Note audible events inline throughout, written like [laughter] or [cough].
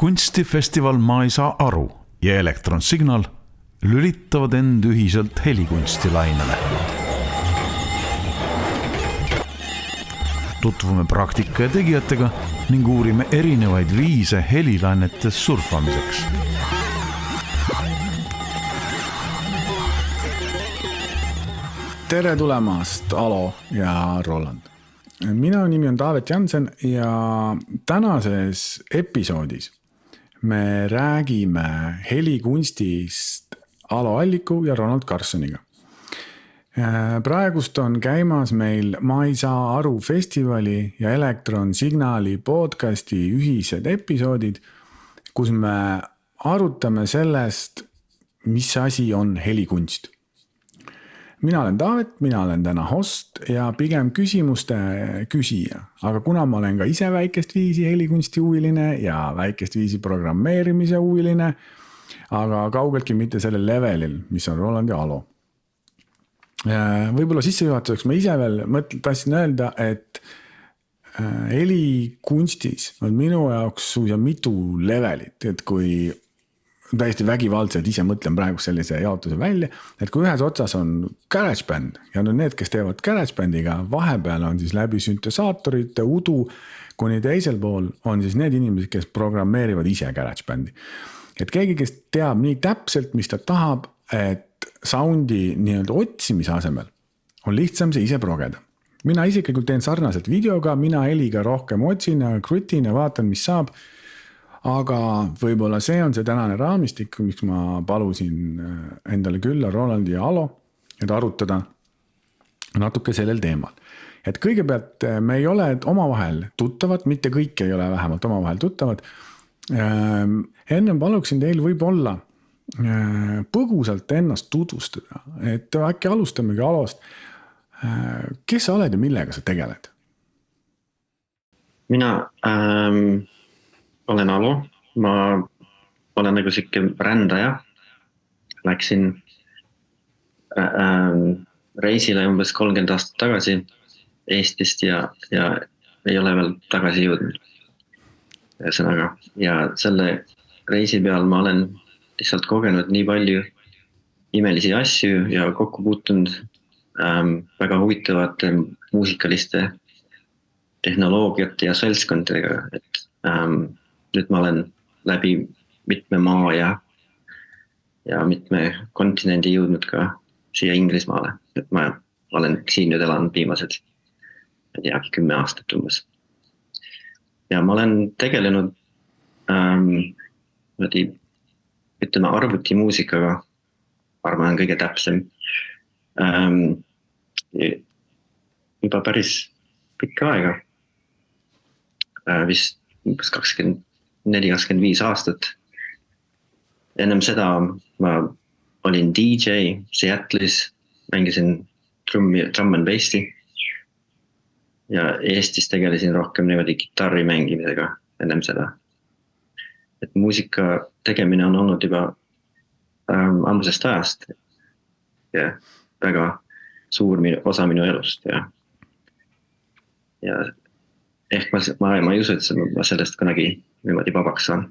kunstifestival Ma ei saa aru ja Elektronsignal lülitavad end ühiselt helikunstilainele. tutvume praktika ja tegijatega ning uurime erinevaid viise helilainetes surfamiseks tere tulemast, Alo ja Roland. minu nimi on Taavet Jansen ja tänases episoodis me räägime helikunstist Alo Alliku ja Ronald Carsoniga. praegust on käimas meil Ma ei saa aru festivali ja Elektron Signali podcasti ühised episoodid, kus me arutame sellest, mis asi on helikunst mina olen Taavet, mina olen täna host ja pigem küsimuste küsija, aga kuna ma olen ka ise väikest viisi helikunsti huviline ja väikest viisi programmeerimise huviline, aga kaugeltki mitte sellel levelil, mis on Roland ja Alo. Äh, võib-olla sissejuhatuseks ma ise veel mõtlen, tahtsin öelda, et äh, helikunstis on minu jaoks suisa mitu levelit, et kui täiesti vägivaldselt ise mõtlen praegu sellise jaotuse välja, et kui ühes otsas on GarageBand ja no need, kes teevad GarageBandiga, vahepeal on siis läbi süntesaatorite, udu, kuni teisel pool on siis need inimesed, kes programmeerivad ise GarageBandi. et keegi, kes teab nii täpselt, mis ta tahab, et sound'i nii-öelda otsimise asemel on lihtsam see ise progeda mina isiklikult teen sarnaselt videoga, mina heliga rohkem otsin ja krutin ja vaatan, mis saab aga võib-olla see on see tänane raamistik, miks ma palusin äh, endale külla Rolandi ja Alo, et arutada natuke sellel teemal. et kõigepealt äh, me ei ole omavahel tuttavad, mitte kõik ei ole vähemalt omavahel tuttavad. Ähm, ennem paluksin teil võib-olla äh, põgusalt ennast tutvustada, et äkki alustamegi Alost. kes sa oled ja millega sa tegeled? mina ähm olen Alo, ma olen nagu sihuke rändaja. Läksin äh, reisile umbes kolmkümmend aastat tagasi Eestist ja, ja ei ole veel tagasi jõudnud. ühesõnaga ja selle reisi peal ma olen lihtsalt kogenud nii palju imelisi asju ja kokku puutunud ähm, väga huvitavate muusikaliste tehnoloogiate ja seltskondadega, et ähm, nüüd ma olen läbi mitme maa ja, ja mitme kontinendi jõudnud ka siia Inglismaale, et ma olen siin nüüd elanud viimased, ma ei teagi, kümme aastat umbes. ja ma olen tegelenud ähm, niimoodi, ütleme arvutimuusikaga, arvan, on kõige täpsem ähm,. juba päris pikka aega äh,, vist umbes kakskümmend neli, kakskümmend viis aastat. ennem seda ma olin DJ Seattle'is, mängisin trummi, drum and bass'i. ja Eestis tegelesin rohkem niimoodi kitarri mängimisega ennem seda. et muusika tegemine on olnud juba ähm, ammusest ajast. ja väga suur osa minu elust ja, ja ehk ma, ma, ma ei usu, et ma sellest kunagi niimoodi vabaks saan.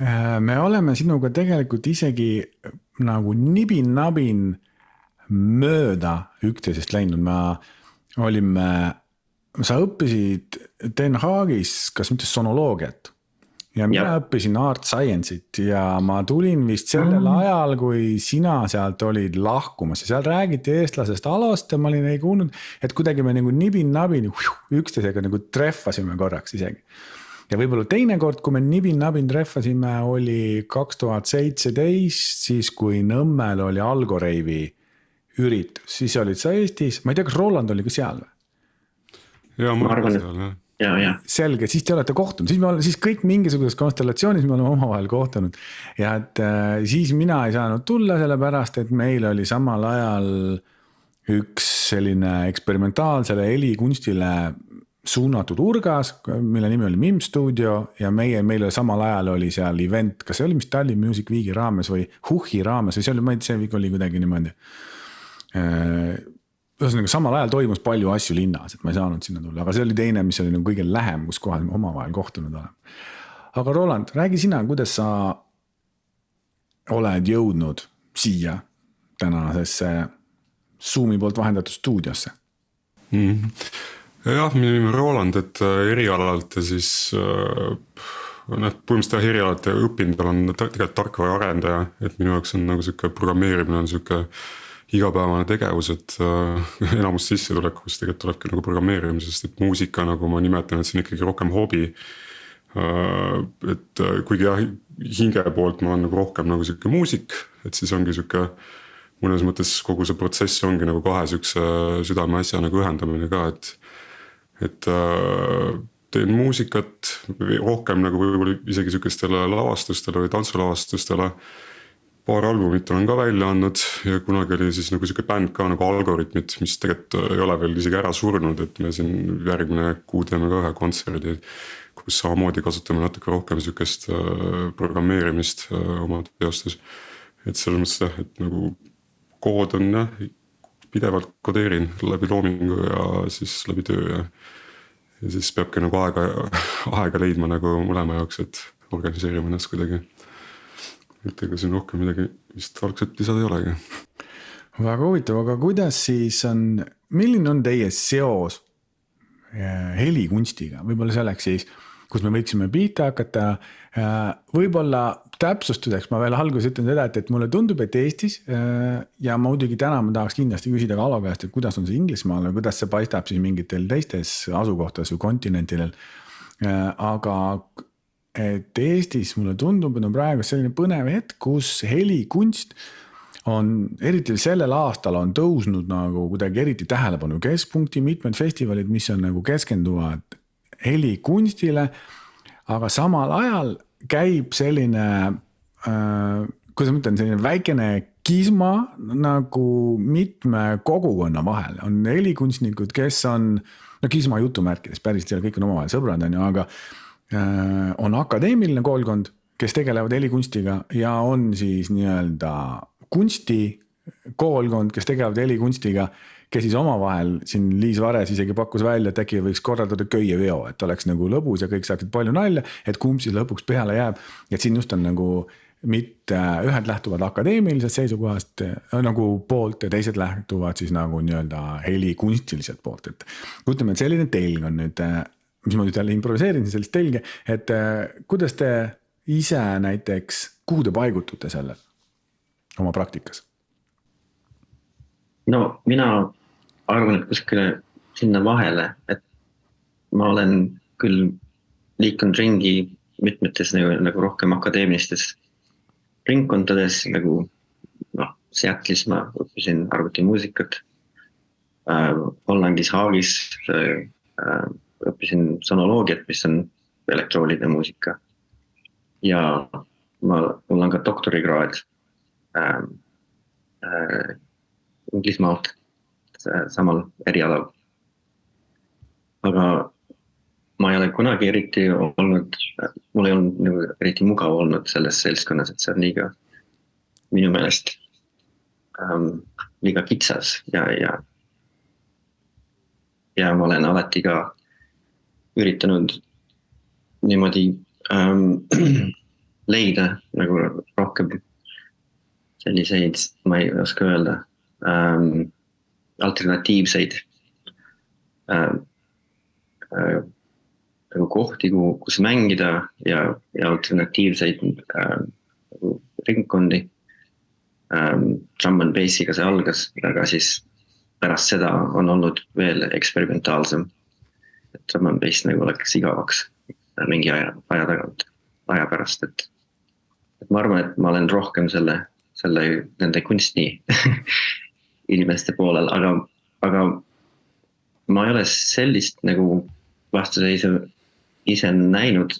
Äh, me oleme sinuga tegelikult isegi nagu nibin-nabin mööda üksteisest läinud, me olime, sa õppisid Den Haagis, kas mitte sonoloogiat? Ja mina ja. õppisin art science'it ja ma tulin vist sellel mm. ajal, kui sina sealt olid lahkumas ja seal räägiti eestlasest Alost ja ma olin ei kuulnud, et kuidagi me nagu nibin-nabin üksteisega nagu trehvasime korraks isegi. ja võib-olla teinekord, kui me nibin-nabin trehvasime, oli kaks tuhat seitseteist, siis kui Nõmmel oli Algoreivi üritus, siis olid sa Eestis, ma ei tea, kas Roland oli ka seal või? ja ma arvan, et seal jah ja, ja. Selge, siis te olete kohtunud, siis me oleme, siis kõik mingisuguses konstellatsioonis me oleme omavahel kohtunud. ja et äh, siis mina ei saanud tulla, sellepärast et meil oli samal ajal üks selline eksperimentaalsele helikunstile suunatud urgas, mille nimi oli MIM stuudio ja meie, meil oli samal ajal oli seal event, kas see oli mis Tallinn Music Weeki raames või Huhhi raames või see oli, ma ei tea, see oli kuidagi niimoodi äh, ühesõnaga samal ajal toimus palju asju linnas, et ma ei saanud sinna tulla, aga see oli teine, mis oli nagu kõige lähem, kus kohas me omavahel kohtunud oleme. aga Roland, räägi sina, kuidas sa oled jõudnud siia tänasesse Zoomi poolt vahendatud stuudiosse mm? jah, minu nimi on Roland, et äh, erialalt ja siis äh, noh, põhimõtteliselt jah, erialalt õppinud olen tegelikult tarkvaraarendaja, et minu jaoks on nagu sihuke programmeerimine on sihuke igapäevane tegevus, et äh, [laughs] enamus sissetulekust tegelikult tulebki nagu programmeerimisest, et muusika, nagu ma nimetan, et see on ikkagi rohkem hobi äh,. et äh, kuigi jah, hinge poolt ma olen nagu rohkem nagu sihuke muusik, et siis ongi sihuke mõnes mõttes kogu see protsess ongi nagu kahe sihukese südameasja nagu ühendamine ka, et, et äh, teen muusikat rohkem nagu võib-olla isegi sihukestele lavastustele või tantsulavastustele. Paar albumit olen ka välja andnud ja kunagi oli siis nagu sihuke bänd ka nagu Algorütmid, mis tegelikult ei ole veel isegi ära surnud, et me siin järgmine kuu teeme ka ühe kontserdi. kus samamoodi kasutame natuke rohkem sihukest äh, programmeerimist äh, oma teostes. et selles mõttes jah, et nagu kood on jah, pidevalt kodeerin läbi loomingu ja siis läbi töö ja ja siis peabki nagu aega, [laughs] aega leidma nagu mõlema jaoks, et organiseerima ennast kuidagi. Et ega siin rohkem midagi vist algselt lisada ei olegi. väga huvitav, aga kuidas siis on, milline on teie seos eh, helikunstiga, võib-olla selleks siis, kus me võiksime pihta hakata. Eh, võib-olla täpsustuseks ma veel alguses ütlen seda, et, et mulle tundub, et Eestis äh, ja muidugi täna ma tahaks kindlasti küsida ka Alo käest, et kuidas on see Inglismaal ja kuidas see paistab siis mingitel teistes asukohtades või kontinentidel. Äh, aga et Eestis mulle tundub, et on praegu selline põnev hetk, kus helikunst on eriti sellel aastal on tõusnud nagu kuidagi eriti tähelepanu keskpunkti, mitmed festivalid, mis on nagu keskenduvad helikunstile. aga samal ajal käib selline äh,, kuidas ma ütlen, selline väikene kisma nagu mitme kogukonna vahel, on helikunstnikud, kes on, no kisma jutumärkides, päriselt ei ole, kõik on omavahel sõbrad, on ju, aga on akadeemiline koolkond, kes tegelevad helikunstiga ja on siis nii-öelda kunstikoolkond, kes tegelevad helikunstiga kes siis omavahel siin Liis Vares isegi pakkus välja, et äkki võiks korraldada köieveo, et oleks nagu lõbus ja kõik saaksid palju nalja, et kumb siis lõpuks peale jääb. et siin just on nagu mitte ühed lähtuvad akadeemilisest seisukohast äh, nagu poolt ja teised lähtuvad siis nagu nii-öelda helikunstiliselt poolt, et. ütleme, et selline telg on nüüd, äh, mis ma nüüd jälle improviseerin sellist telge, et äh, kuidas te ise näiteks, kuhu te paigutute selle oma praktikas? no mina arvan, et kuskile sinna vahele, et ma olen küll liikunud ringi mitmetes nagu, nagu rohkem akadeemilistes ringkondades nagu noh, Seattle'is ma õppisin arvutimuusikat äh,. Hollandis Haagis äh, õppisin sonoloogiat, mis on elektrooniline muusika. ja ma, mul on ka doktorikraad äh, äh, Inglismaalt samal erialal. aga ma ei ole kunagi eriti olnud, mul ei olnud nagu eriti mugav olnud selles seltskonnas, et see on liiga, minu meelest ähm, liiga kitsas ja, ja. ja ma olen alati ka üritanud niimoodi ähm, [clears throat] leida nagu rohkem selliseid, ma ei oska öelda ähm, alternatiivseid äh, äh, nagu kohti, kus mängida ja, ja alternatiivseid äh, nagu ringkondi ähm,. Drum and bass'iga see algas, aga siis pärast seda on olnud veel eksperimentaalsem. Et drum and bass nagu läks igavaks mingi aja, aja tagant, aja pärast, et. et ma arvan, et ma olen rohkem selle, selle, nende kunsti [laughs] inimeste poolel, aga, aga ma ei ole sellist nagu vastuseisu ise näinud.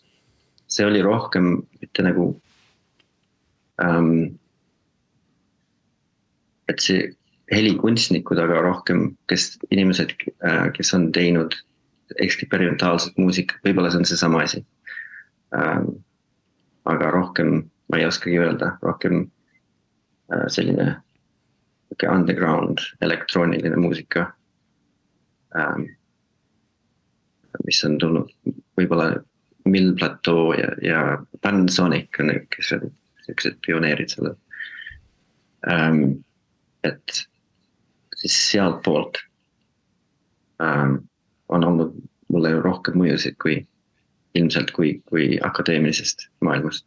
see oli rohkem mitte nagu ähm,. et see helikunstnikud, aga rohkem, kes inimesed äh,, kes on teinud eksperimentaalset muusikat, võib-olla see on seesama asi ähm,. aga rohkem ma ei oskagi öelda, rohkem äh, selline sihuke underground elektrooniline muusika ähm,. mis on tulnud võib-olla Mill Plateau ja, ja Pansonic on need, kes olid siuksed pioneerid sellel ähm,. et siis sealtpoolt ähm, on olnud mulle rohkem mõjusid kui ilmselt kui, kui akadeemilisest maailmast.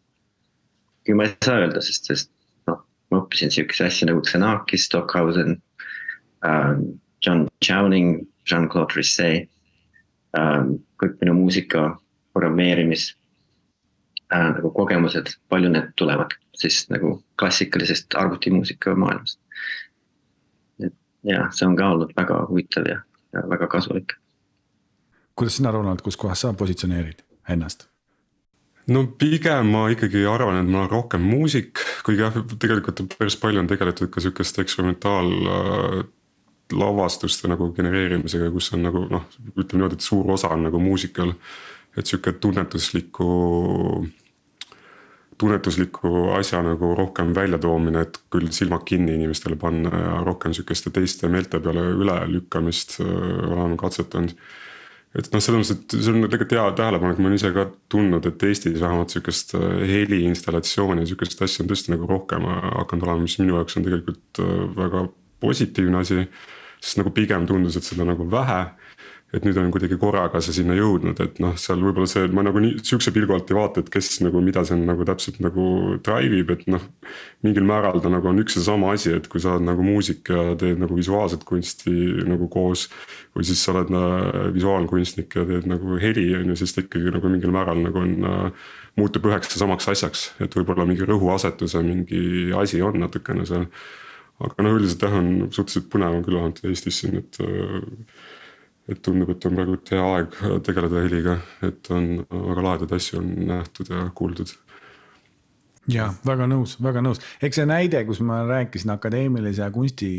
kui ma ei saa öelda, sest, sest noh, ma õppisin siukseid asju nagu Xenakis, Stockhausen ähm,, John Chowning, Jean-Claude Risset ähm,. kõik minu muusika programmeerimis äh, nagu kogemused, palju need tulevad siis nagu klassikalisest arvutimuusika maailmast. et ja see on ka olnud väga huvitav ja, ja väga kasulik. Kuidas sina, Ronald, kus kohas sa positsioneerid ennast? no pigem ma ikkagi arvan, et ma olen rohkem muusik, kuigi jah, tegelikult päris palju on tegeletud ka sihukest eksperimentaalavastuste nagu genereerimisega, kus on nagu noh, ütleme niimoodi, et suur osa on nagu muusikal. et sihuke tunnetusliku, tunnetusliku asja nagu rohkem väljatoomine, et küll silmad kinni inimestele panna ja rohkem sihukeste teiste meelte peale ülelükkamist oleme katsetanud et noh, selles mõttes, et see on tegelikult hea tähelepanek, ma olen ise ka tundnud, et Eestis vähemalt sihukest äh, heliinstallatsiooni, sihukest asja on tõesti nagu rohkem äh, hakanud olema, mis minu jaoks on tegelikult äh, väga positiivne asi. sest nagu pigem tundus, et seda nagu vähe et nüüd on kuidagi korraga see sinna jõudnud, et noh, seal võib-olla see, ma nagu nii sihukese pilgu alt ei vaata, et kes nagu, mida see on nagu täpselt nagu drive ib, et noh. mingil määral ta nagu on üks ja sama asi, et kui sa oled nagu muusik ja teed nagu visuaalset kunsti nagu koos. või siis sa oled äh, visuaalkunstnik ja teed nagu heli on ju, siis ta ikkagi nagu mingil määral nagu on äh, muutub üheks ja samaks asjaks, et võib-olla mingi rõhuasetuse mingi asi on natukene seal. aga noh, üldiselt jah, on suhteliselt põnev on küll olnud Eestis siin, et äh, et tundub, et on praegu hea aeg tegeleda heliga, et on väga lahedaid asju on nähtud ja kuuldud. ja väga nõus, väga nõus, eks see näide, kus ma rääkisin akadeemilise kunsti,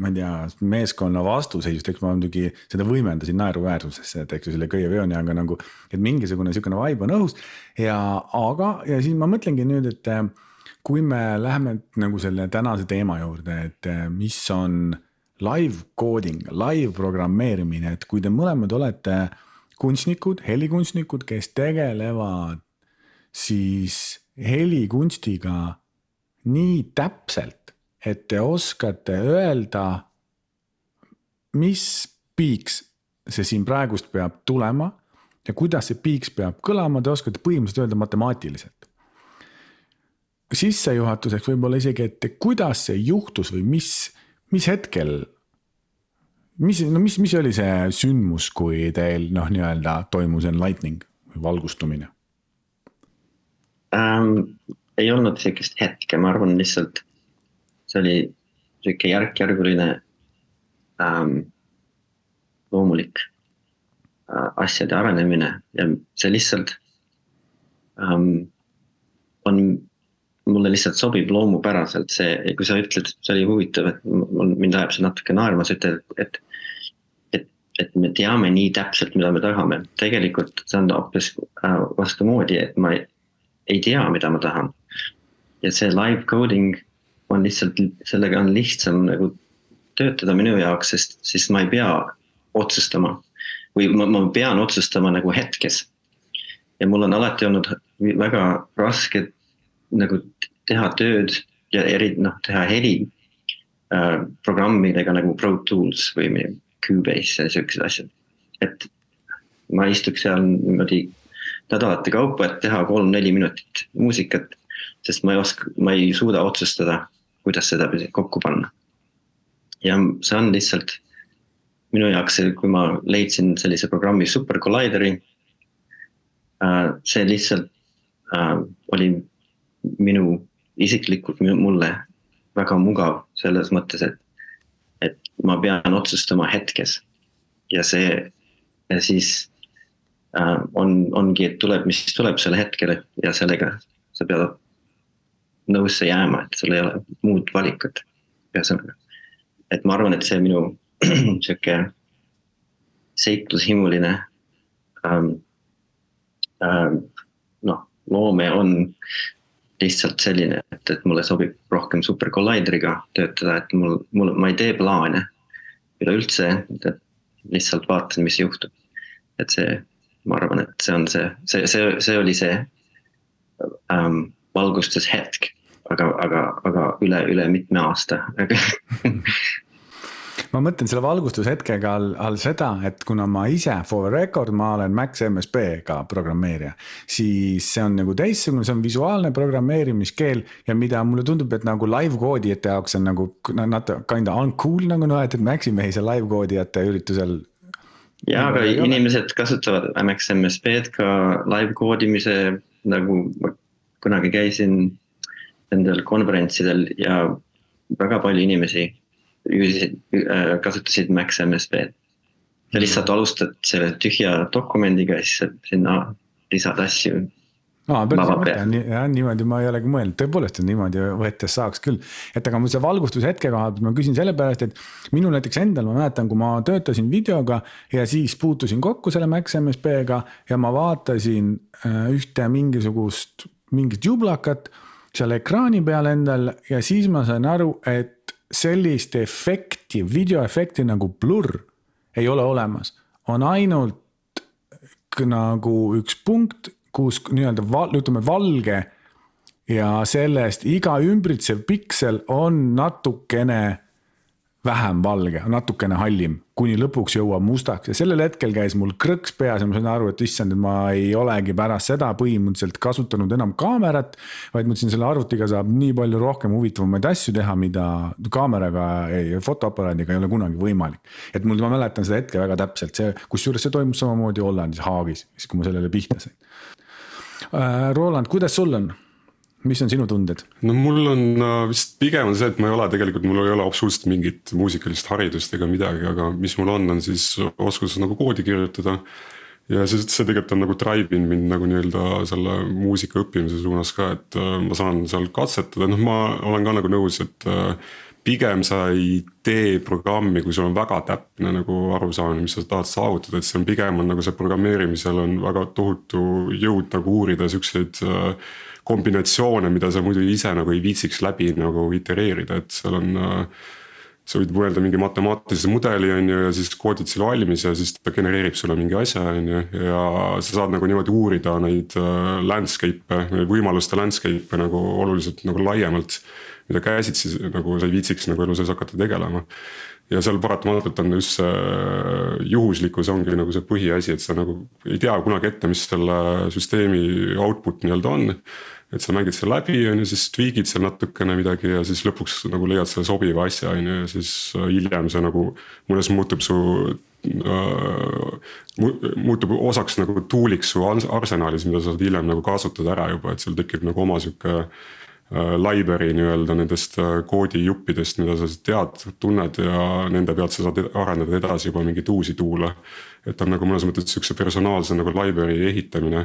ma ei tea, meeskonna vastuseisust, eks ma muidugi seda võimendasin naeruväärsusesse, et eks ju selle Köie veoni, aga nagu. et mingisugune sihukene vibe on õhus ja, aga, ja siin ma mõtlengi nüüd, et kui me läheme nagu selle tänase teema juurde, et mis on live coding, live programmeerimine, et kui te mõlemad olete kunstnikud, helikunstnikud, kes tegelevad siis helikunstiga nii täpselt, et te oskate öelda, mis piiks see siin praegust peab tulema ja kuidas see piiks peab kõlama, te oskate põhimõtteliselt öelda matemaatiliselt. sissejuhatuseks võib-olla isegi, et kuidas see juhtus või mis mis hetkel, mis, no mis, mis oli see sündmus, kui teil noh, nii-öelda toimus enlightening või valgustumine ähm,? ei olnud sihukest hetke, ma arvan lihtsalt see oli sihuke järk-järguline ähm, loomulik äh, asjade arenemine ja see lihtsalt ähm, on mulle lihtsalt sobib loomupäraselt see, kui sa ütled, see oli huvitav, et mind ajab see natuke naerma, sa ütled, et. et, et me teame nii täpselt, mida me tahame, tegelikult see on hoopis äh, vastupidi, et ma ei, ei tea, mida ma tahan. ja see live coding on lihtsalt, sellega on lihtsam nagu töötada minu jaoks, sest siis ma ei pea otsustama. või ma, ma pean otsustama nagu hetkes. ja mul on alati olnud väga raske nagu teha tööd ja eri, noh, teha heli äh, programmidega nagu Pro Tools või Cubase ja siuksed asjad. et ma istuks seal niimoodi nädalate kaupa, et teha kolm-neli minutit muusikat. sest ma ei oska, ma ei suuda otsustada, kuidas seda kokku panna. ja see on lihtsalt minu jaoks, kui ma leidsin sellise programmi Super Collideri äh,. see lihtsalt äh, oli minu, isiklikult mulle väga mugav selles mõttes, et, et ma pean otsustama hetkes. ja see ja siis äh, on, ongi, et tuleb, mis tuleb sel hetkel ja sellega sa pead nõusse jääma, et sul ei ole muud valikut. ühesõnaga, et ma arvan, et see minu [clears throat] sihuke seiklushimuline ähm, ähm, noh, loome on lihtsalt selline, et, et mulle sobib rohkem Super Collideriga töötada, et mul, mul, ma ei tee plaane üleüldse, lihtsalt vaatan, mis juhtub. et see ma arvan, et see on see, see, see, see oli see ähm, valgustushetk, aga, aga, aga üle, üle mitme aasta [laughs] ma mõtlen selle valgustushetkega all, all seda, et kuna ma ise for record, ma olen Max MSP-ga programmeerija. siis see on nagu teistsugune, see on visuaalne programmeerimiskeel ja mida mulle tundub, et nagu live koodijate jaoks on nagu natuke kinda uncool nagu noh, et, et Maxi mehi seal live koodijate üritusel. ja, aga inimesed kasutavad MX MSP-d ka live koodimise nagu ma kunagi käisin nendel konverentsidel ja väga palju inimesi kasutasid Max MSP-d. sa lihtsalt alustad selle tühja dokumendiga ja siis sinna lisad asju aa, päris mõte. on, jah niimoodi ma ei olegi mõelnud, tõepoolest, et niimoodi võttes saaks küll. et aga mul see valgustushetke koha pealt ma küsin sellepärast, et minul näiteks endal ma mäletan, kui ma töötasin videoga ja siis puutusin kokku selle Max MSP-ga ja ma vaatasin äh, ühte mingisugust, mingit jublakat seal ekraani peal endal ja siis ma sain aru, et sellist efekti, videoefekti nagu blurr ei ole olemas, on ainult nagu üks punkt, kus nii-öelda val, ütleme valge ja sellest iga ümbritsev piksel on natukene vähem valge, natukene hallim, kuni lõpuks jõuab mustaks ja sellel hetkel käis mul krõks peas ja ma sain aru, et issand, et ma ei olegi pärast seda põhimõtteliselt kasutanud enam kaamerat. vaid mõtlesin, selle arvutiga saab nii palju rohkem huvitavamaid asju teha, mida kaameraga, fotoaparaadiga ei ole kunagi võimalik. et mul, ma mäletan seda hetke väga täpselt, see, kusjuures see toimus samamoodi Hollandis, Haagis, siis kui ma sellele pihta sain. Äh, Roland, kuidas sul on? Mis on sinu tunded? no mul on vist pigem on see, et ma ei ole tegelikult, mul ei ole absoluutselt mingit muusikalist haridust ega midagi, aga mis mul on, on siis oskus nagu koodi kirjutada. ja see, see tegelikult on nagu drive in mind nagu nii-öelda selle muusika õppimise suunas ka, et äh, ma saan seal katsetada, noh, ma olen ka nagu nõus, et äh, pigem sa ei tee programmi, kui sul on väga täpne nagu arusaamine, mis sa tahad saavutada, et see on pigem on nagu see programmeerimisel on väga tohutu jõud nagu uurida siukseid äh, kombinatsioone, mida sa muidu ise nagu ei viitsiks läbi nagu itereerida, et seal on äh, sa võid mõelda mingi matemaatilise mudeli on ju ja siis koodid selle valmis ja siis ta genereerib sulle mingi asja on ju ja sa saad nagu niimoodi uurida neid äh, landscape'e, võimaluste landscape'e nagu oluliselt nagu laiemalt. mida käsitsi nagu sa ei viitsiks nagu elu sees hakata tegelema ja seal paratamatult on just see juhuslikkus ongi nagu see põhiasi, et sa nagu ei tea kunagi ette, mis selle süsteemi output nii-öelda on. Et sa mängid selle läbi, on ju, siis tweak'id seal natukene midagi ja siis lõpuks nagu leiad selle sobiva asja, on ju, ja siis äh, hiljem see nagu mõnes muutub su äh,. muutub osaks nagu tool'iks su arsenalis, mida sa saad hiljem nagu kasutada ära juba, et seal tekib nagu oma sihuke Äh, library nii-öelda nendest äh, koodijuppidest, mida sa tead, tunned ja nende pealt sa saad arendada edasi juba mingeid uusi tool'e. et on nagu mõnes mõttes sihukese personaalse nagu library ehitamine.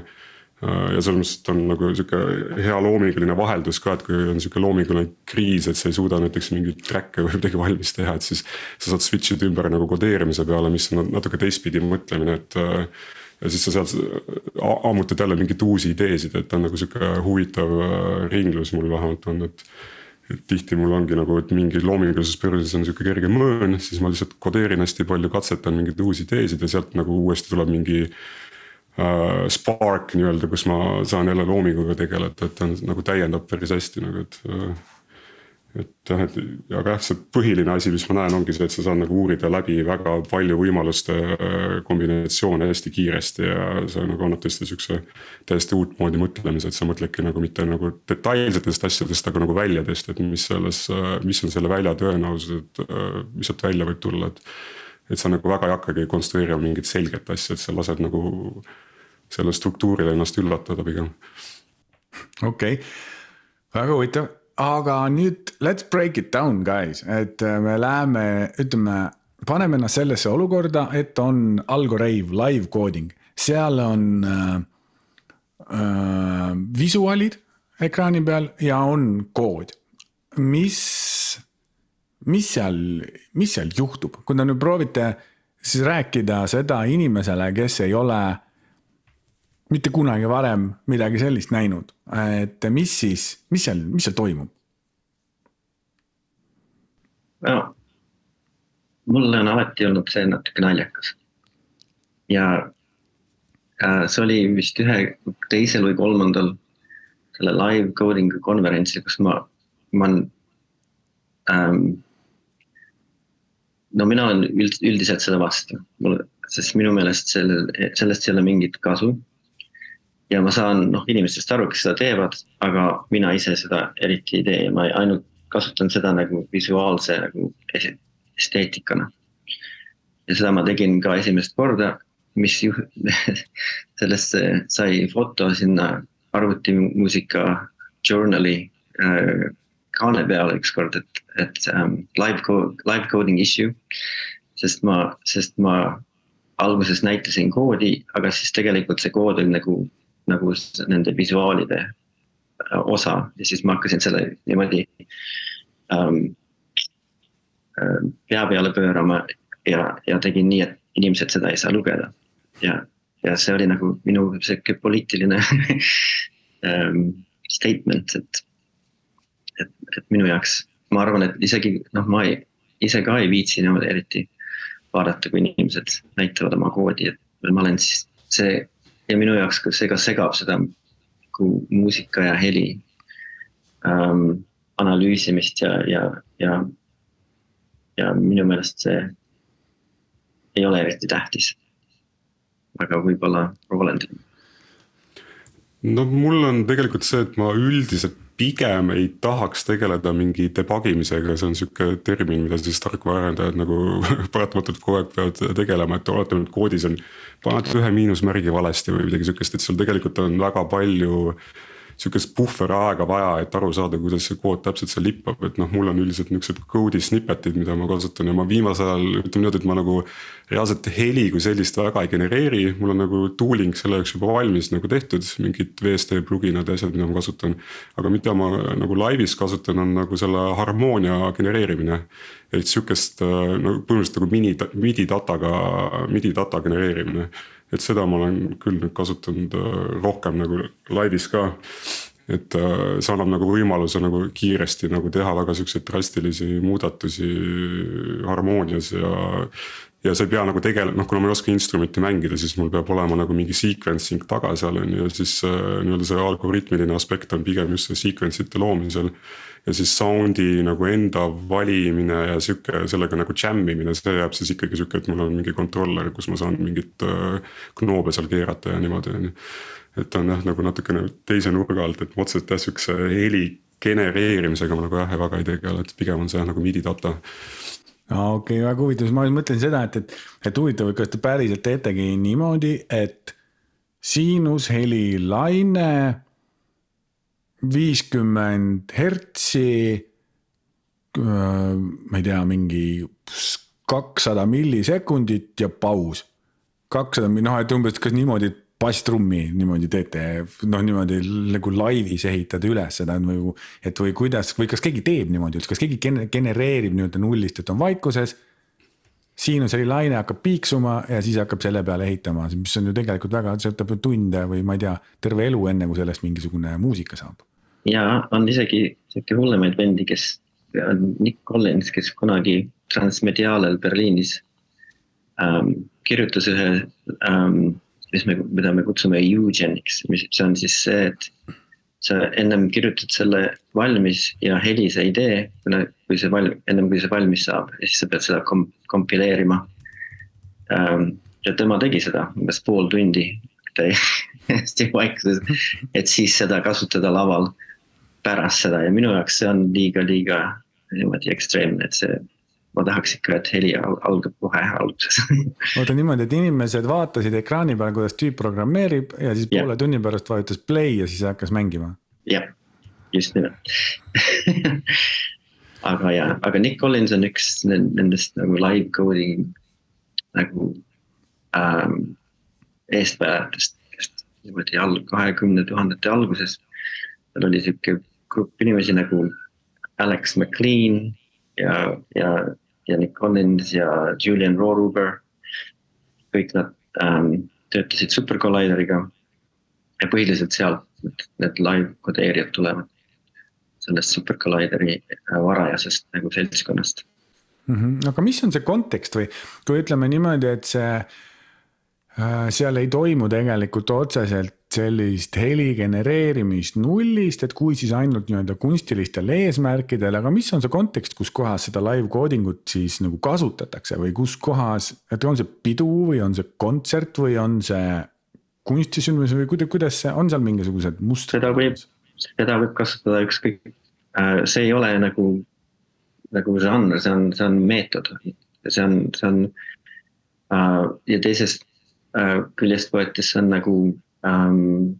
Äh, ja selles mõttes, et on nagu sihuke hea loominguline vaheldus ka, et kui on sihuke loominguline kriis, et sa ei suuda näiteks mingit track'e või midagi valmis teha, et siis. sa saad switch ida ümber nagu kodeerimise peale, mis on natuke teistpidi mõtlemine, et ja siis sa sealt ammutad jälle mingeid uusi ideesid, et on nagu sihuke huvitav äh, ringlus mul vähemalt on, et. et tihti mul ongi nagu, et mingi loomingulises börsis on sihuke kerge mõõn, siis ma lihtsalt kodeerin hästi palju, katsetan mingeid uusi ideesid ja sealt nagu uuesti tuleb mingi. Uh, spark nii-öelda, kus ma saan jälle loominguga tegeleda, et ta on nagu täiendab päris hästi nagu, et uh, et jah, et aga jah, see põhiline asi, mis ma näen, ongi see, et sa saad nagu uurida läbi väga palju võimaluste äh, kombinatsioone hästi kiiresti ja see nagu annab tõesti siukse. täiesti uutmoodi mõtlemise, et sa mõtledki nagu mitte nagu detailsetest asjadest, aga nagu väljadest, et mis selles, äh, mis on selle välja tõenäosus, et äh, mis sealt välja võib tulla, et. et sa nagu väga ei hakkagi konstrueerima mingit selget asja, et sa lased nagu sellel struktuuril ennast üllatada pigem. okei okay., väga huvitav aga nüüd let's break it down guys, et äh, me läheme, ütleme, paneme ennast sellesse olukorda, et on Algorave live coding, seal on äh, äh, visuaalid ekraani peal ja on kood. mis, mis seal, mis seal juhtub, kui te nüüd proovite siis rääkida seda inimesele, kes ei ole mitte kunagi varem midagi sellist näinud, et mis siis, mis seal, mis seal toimub? no mulle on alati olnud see natuke naljakas. ja äh, see oli vist ühe teisel või kolmandal selle live coding'u konverentsil, kus ma, ma ähm,. no mina olen üld, üldiselt seda vastu, mul, sest minu meelest sellel, sellest ei ole mingit kasu. Ja ma saan noh inimestest aru, kes seda teevad, aga mina ise seda eriti ei tee ja ma ainult kasutan seda nagu visuaalse nagu esteetikana. ja seda ma tegin ka esimest korda, mis ju [laughs] sellest sai foto sinna arvutimuusika journal'i äh, kaane peale ükskord, et, et um, live code, live coding issue. sest ma, sest ma alguses näitasin koodi, aga siis tegelikult see kood oli nagu, nagu nende visuaalide äh, osa ja siis ma hakkasin selle niimoodi um, pea peale pöörama ja, ja tegin nii, et inimesed seda ei saa lugeda. ja, ja see oli nagu minu sihuke poliitiline um, [laughs] statement, et, et, et minu jaoks, ma arvan, et isegi noh, ma ei, ise ka ei viitsi niimoodi eriti vaadata, kui inimesed näitavad oma koodi, et ma olen siis see ja minu jaoks see ka segab seda nagu muusika ja heli um, analüüsimist ja, ja, ja ja minu meelest see ei ole eriti tähtis. aga võib-olla Roland. no mul on tegelikult see, et ma üldiselt pigem ei tahaks tegeleda mingi debug imisega, see on sihuke termin, mida siis tarkvaraarendajad nagu [laughs] paratamatult kogu aeg peavad tegelema, et oletame, et koodis on. paned ühe miinusmärgi valesti või midagi sihukest, et sul tegelikult on väga palju sihukest puhveraega vaja, et aru saada, kuidas see kood täpselt seal lippab, et noh, mul on üldiselt niuksed code'i snippet'id, mida ma kasutan ja ma viimasel ajal ütleme niimoodi, et ma nagu. reaalselt heli kui sellist väga ei genereeri, mul on nagu tooling selle jaoks juba valmis nagu tehtud, mingid VST pluginad ja asjad, mida ma kasutan. aga mida ma nagu laivis kasutan, on nagu selle harmoonia genereerimine. et sihukest no põhimõtteliselt nagu mini, midi dataga, midi data genereerimine et seda ma olen küll nüüd kasutanud äh, rohkem nagu laivis ka. et äh, see annab nagu võimaluse nagu kiiresti nagu teha väga siukseid drastilisi muudatusi harmoonias ja ja sa ei pea nagu tegelema, noh kuna ma ei oska instrumenti mängida, siis mul peab olema nagu mingi sequencing taga seal on ju, siis äh, nii-öelda see algoritmiline aspekt on pigem just see sequence ite loomisel ja siis sound'i nagu enda valimine ja sihuke sellega nagu jam imine, see jääb siis ikkagi sihuke, et mul on mingi controller, kus ma saan mingit äh, knoobe seal keerata ja niimoodi on ju. et on jah nagu natukene teise nurga alt, et otseselt jah sihukese heli genereerimisega ma nagu jah väga ei tegele, et pigem on see jah nagu midi data okei okay,, väga huvitav, ma mõtlen seda, et, et, et huvitav, kas te päriselt teetegi niimoodi, et siinusheli laine viiskümmend hertsi. ma ei tea, mingi kakssada millisekundit ja paus. kakssada, noh, et umbes, kas niimoodi basstrummi niimoodi teete, noh niimoodi nagu laivis ehitada üles seda või, et või kuidas või kas keegi teeb niimoodi üldse, kas keegi genereerib nii-öelda nullist, et on vaikuses siinuseli laine hakkab piiksuma ja siis hakkab selle peale ehitama, mis on ju tegelikult väga, see võtab ju tunde või ma ei tea, terve elu, enne kui sellest mingisugune muusika saab ja on isegi sihuke hullemaid vendi, kes on Nick Collins, kes kunagi Transmediaalel Berliinis ähm, kirjutas ühe ähm,, mis me, mida me kutsume eugenics, mis see on siis see, et sa ennem kirjutad selle valmis ja heli sa ei tee, kui see valm-, ennem kui see valmis saab ja siis sa pead seda kom-, kompileerima ähm,. ja tema tegi seda umbes pool tundi täiesti [laughs] vaikuses, et siis seda kasutada laval pärast seda ja minu jaoks see on liiga, liiga niimoodi ekstreemne, et see ma tahaks ikka, et heli algab kohe alguses [laughs] oota niimoodi, et inimesed vaatasid ekraani peal, kuidas tüüp programmeerib ja siis poole yeah. tunni pärast vajutas play ja siis hakkas mängima. jah, just nimelt [laughs] aga ja, aga Nick Collins on üks nendest nagu live coding nagu ähm, eestvedajatest, kes niimoodi all kahekümne tuhandete alguses. tal oli sihuke grupp inimesi nagu Alex McLean ja, ja, ja Nick Collins ja Julian Rohruber. kõik nad ähm, töötasid Super Collideriga. ja põhiliselt sealt need, need live kodeerijad tulevad. sellest Super Collideri äh, varajasest nagu seltskonnast mm. -hmm. aga mis on see kontekst või kui ütleme niimoodi, et see Äh, seal ei toimu tegelikult otseselt sellist heli genereerimist nullist, et kui siis ainult nii-öelda kunstilistel eesmärkidel, aga mis on see kontekst, kus kohas seda live coding ut siis nagu kasutatakse või kus kohas, et on see pidu või on see kontsert või on see kunstisündmus või kuidas, kuidas see, on seal mingisugused mustrid? seda võib, seda võib kasutada ükskõik, äh, see ei ole nagu, nagu žanr, see on, see on meetod. see on, see on uh, ja teisest uh, küljest võetes see on nagu um,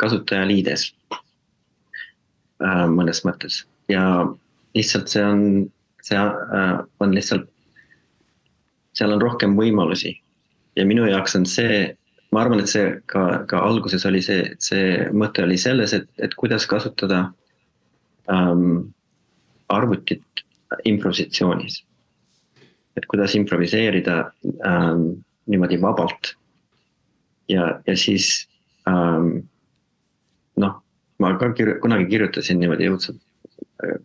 kasutajaliides uh, mõnes mõttes ja lihtsalt see on, see uh, on lihtsalt, seal on rohkem võimalusi ja minu jaoks on see ma arvan, et see ka, ka alguses oli see, see mõte oli selles, et, et kuidas kasutada ähm, arvutit improvisatsioonis. et kuidas improviseerida ähm, niimoodi vabalt. Ja, ja siis ähm, noh, ma ka kir kunagi kirjutasin niimoodi õudselt äh,,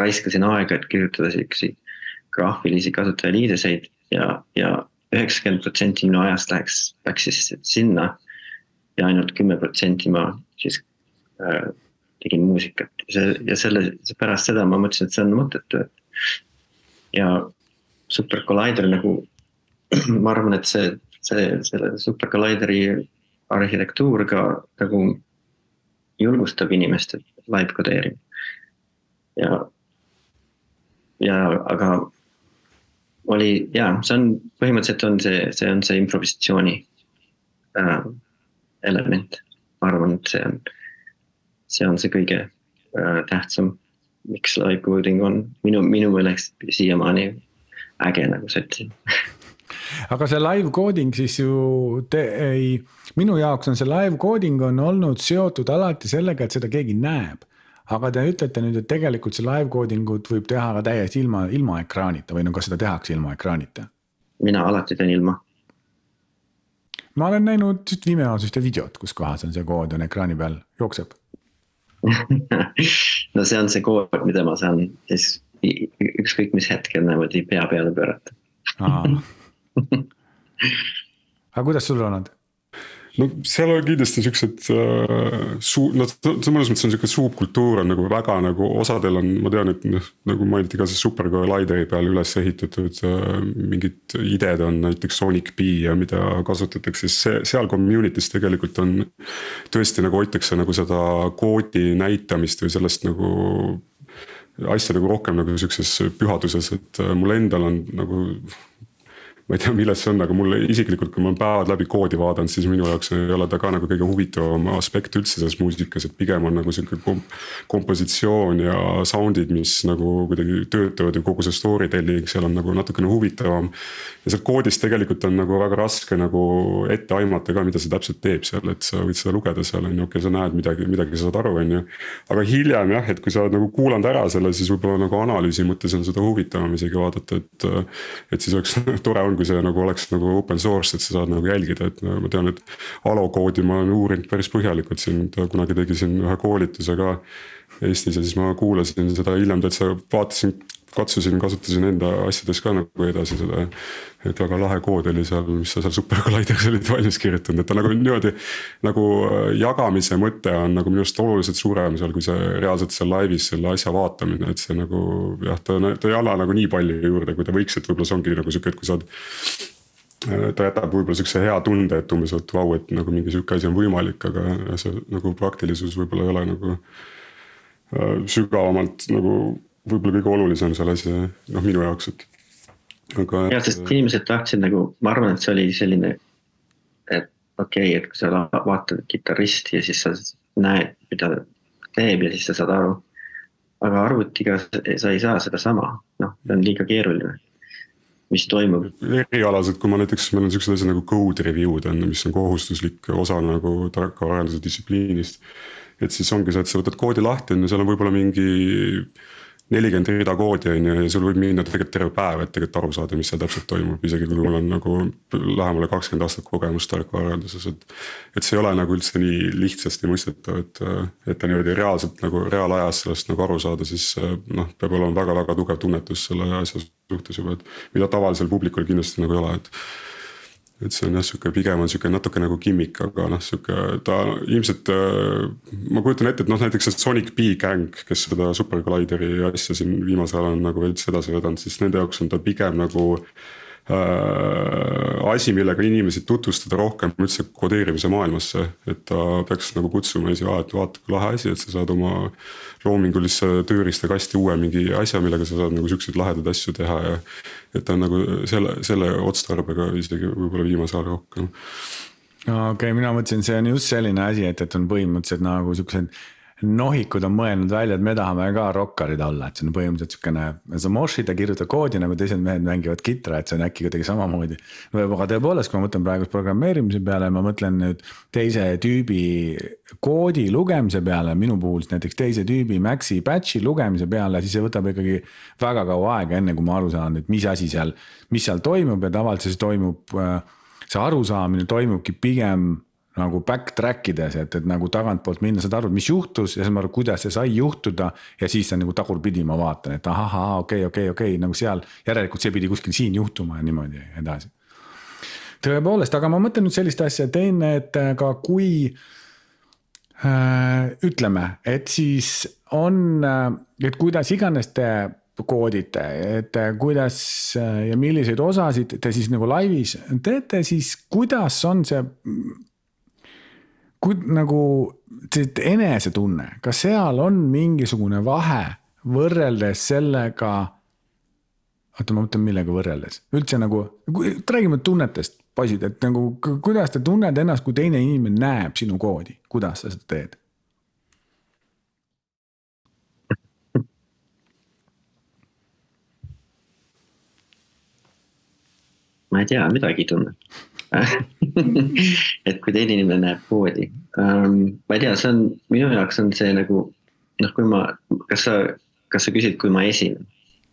raiskasin aega, et kirjutada siukseid graafilisi kasutajaliideseid ja, ja üheksakümmend protsenti minu ajast läheks, läks siis sinna. ja ainult kümme protsenti ma siis äh, tegin muusikat ja see ja selle, pärast seda ma mõtlesin, et see on mõttetu, et. ja Super Collider nagu, [clears throat] ma arvan, et see, see, selle Super Collideri arhitektuur ka nagu julgustab inimest live kodeerima. ja, ja aga oli ja see on põhimõtteliselt on see, see on see improvisatsiooni äh, element. ma arvan, et see on, see on see kõige äh, tähtsam, miks live coding on minu, minu meelest siiamaani äge, nagu sa ütlesid [laughs] aga see live coding siis ju te ei, minu jaoks on see live coding on olnud seotud alati sellega, et seda keegi näeb aga te ütlete nüüd, et tegelikult see live coding ut võib teha ka täiesti ilma, ilma ekraanita või no kas seda tehakse ilma ekraanita? mina alati teen ilma. ma olen näinud Vimeos ühte videot, kus kohas on see kood on ekraani peal, jookseb [laughs] no see on see kood, mida ma saan siis ükskõik mis hetkel niimoodi pea peale pöörata [laughs] aga kuidas sul on olnud? no seal on kindlasti siuksed äh, suu-, noh mõnes mõttes on sihuke subkultuur on nagu väga nagu osadel on, ma tean, et noh. nagu mainiti ka see Super Collideri peal üles ehitatud äh, mingid ideed on näiteks Sonic B ja mida kasutatakse, siis see seal community's tegelikult on. tõesti nagu hoitakse nagu seda koodi näitamist või sellest nagu asja nagu rohkem nagu sihukeses pühaduses, et äh, mul endal on nagu ma ei tea, milles see on, aga mulle isiklikult, kui ma päevad läbi koodi vaadanud, siis minu jaoks ei ole ta ka nagu kõige huvitavam aspekt üldse selles muusikas, et pigem on nagu sihuke komp-. kompositsioon ja sound'id, mis nagu kuidagi töötavad ja kogu see story telling seal on nagu natukene huvitavam. ja sealt koodist tegelikult on nagu väga raske nagu ette aimata ka, mida see täpselt teeb seal, et sa võid seda lugeda seal on ju, okei okay,, sa näed midagi, midagi sa saad aru, on ju. aga hiljem jah, et kui sa oled nagu kuulanud ära selle, siis võib-olla nagu analüüsi mõttes on seda huvitavam isegi vaadata, et. et siis oleks [laughs] tore on kui see nagu oleks nagu open source, et sa saad nagu jälgida, et ma tean, et. Alo koodi ma olen uurinud päris põhjalikult siin, ta kunagi tegi siin ühe koolituse ka. Eestis ja siis ma kuulasin seda hiljem täitsa vaatasin, katsusin, kasutasin enda asjades ka nagu edasi seda. et väga lahe kood oli seal, mis sa seal Super Collideris [laughs] olid valmis kirjutanud, et ta nagu niimoodi. nagu jagamise mõte on nagu minu arust oluliselt suurem seal, kui see reaalselt seal laivis selle asja vaatamine, et see nagu jah, ta, ta ei anna nagu nii palju juurde, kui ta võiks, et võib-olla see ongi nagu sihuke, et kui sa oled ta jätab võib-olla siukse hea tunde, et umbes, et vau, et nagu mingi sihuke asi on võimalik, aga see nagu praktilisus võib-olla ei ole nagu äh, sügavamalt nagu võib-olla kõige olulisem seal asi, noh minu jaoks, et. aga. jah, sest inimesed tahtsid nagu, ma arvan, et see oli selline. et okei okay,, et kui sa vaatad kitarristi ja siis sa näed, mida ta teeb ja siis sa saad aru. aga arvutiga sa ei saa sedasama, noh, see on liiga keeruline mis toimub. erialaselt, kui ma näiteks, meil on siuksed asjad nagu code review'd on, mis on kohustuslik osa nagu tarkvaraarenduse distsipliinist. et siis ongi see, et sa võtad koodi lahti on ju, seal on võib-olla mingi nelikümmend rida koodi on ju ja sul võib minna tegelikult terve päev, et tegelikult aru saada, mis seal täpselt toimub, isegi kui mul on nagu lähemale kakskümmend aastat kogemust tarkvaraarenduses, et. et see ei ole nagu üldse nii lihtsasti mõistetav, et, et niimoodi reaalselt nagu reaalajas sellest nagu aru saada, siis noh, peab olema väga-väga tugev tunnetus selle asja suhtes juba, et. mida tavalisel publikul kindlasti nagu ei ole, et et see on jah, sihuke pigem on sihuke natuke nagu gimmick, aga noh, sihuke ta ilmselt. ma kujutan ette, et noh, näiteks see Sonic B Gang, kes seda Super Collideri asja siin viimasel ajal on nagu veits edasi vedanud, siis nende jaoks on ta pigem nagu äh, asi, millega inimesi tutvustada rohkem üldse kodeerimise maailmasse. et ta peaks nagu kutsuma esi, et vaata kui lahe asi, et sa saad oma loomingulisse tööriistakasti uue mingi asja, millega sa saad nagu siukseid lahedaid asju teha ja. et ta on nagu selle, selle otstarbega isegi võib-olla viimasel ajal rohkem okei okay,, mina mõtlesin, see on just selline asi, et, et on põhimõtteliselt nagu siuksed nohikud on mõelnud välja, et me tahame ka rokkarid olla, et see on põhimõtteliselt siukene, sa mosh'id ja kirjutad koodi nagu teised mehed mängivad kitra, et see on äkki kuidagi samamoodi. aga tõepoolest, kui ma mõtlen praegu programmeerimise peale, ma mõtlen nüüd teise tüübi koodi lugemise peale, minu puhul näiteks teise tüübi Maxi batch'i lugemise peale, siis see võtab ikkagi väga kaua aega, enne kui ma aru saan, et mis asi seal, mis seal toimub ja tavaliselt siis toimub, äh, see arusaamine toimubki pigem nagu backtrack ides, et, et nagu tagantpoolt minna, saad aru, mis juhtus ja ma arvan, kuidas see sai juhtuda. ja siis on nagu tagurpidi, ma vaatan, et ahah, okei, okei, okei, nagu seal järelikult see pidi kuskil siin juhtuma ja niimoodi edasi. tõepoolest, aga ma mõtlen nüüd sellist asja, teine, et ka kui äh, ütleme, et siis on, äh, et kuidas iganes te koodite, et kuidas ja milliseid osasid te siis nagu laivis teete, siis kuidas on see kui nagu see enesetunne, kas seal on mingisugune vahe võrreldes sellega? oota, ma mõtlen, millega võrreldes, üldse nagu, räägime tunnetest, poisid, et nagu kuidas te tunned ennast, kui teine inimene näeb sinu koodi, kuidas sa seda teed? ma ei tea, midagi ei tunne [laughs] et kui teine inimene näeb koodi um,, ma ei tea, see on, minu jaoks on see nagu noh, kui ma, kas sa, kas sa küsid, kui ma esinen?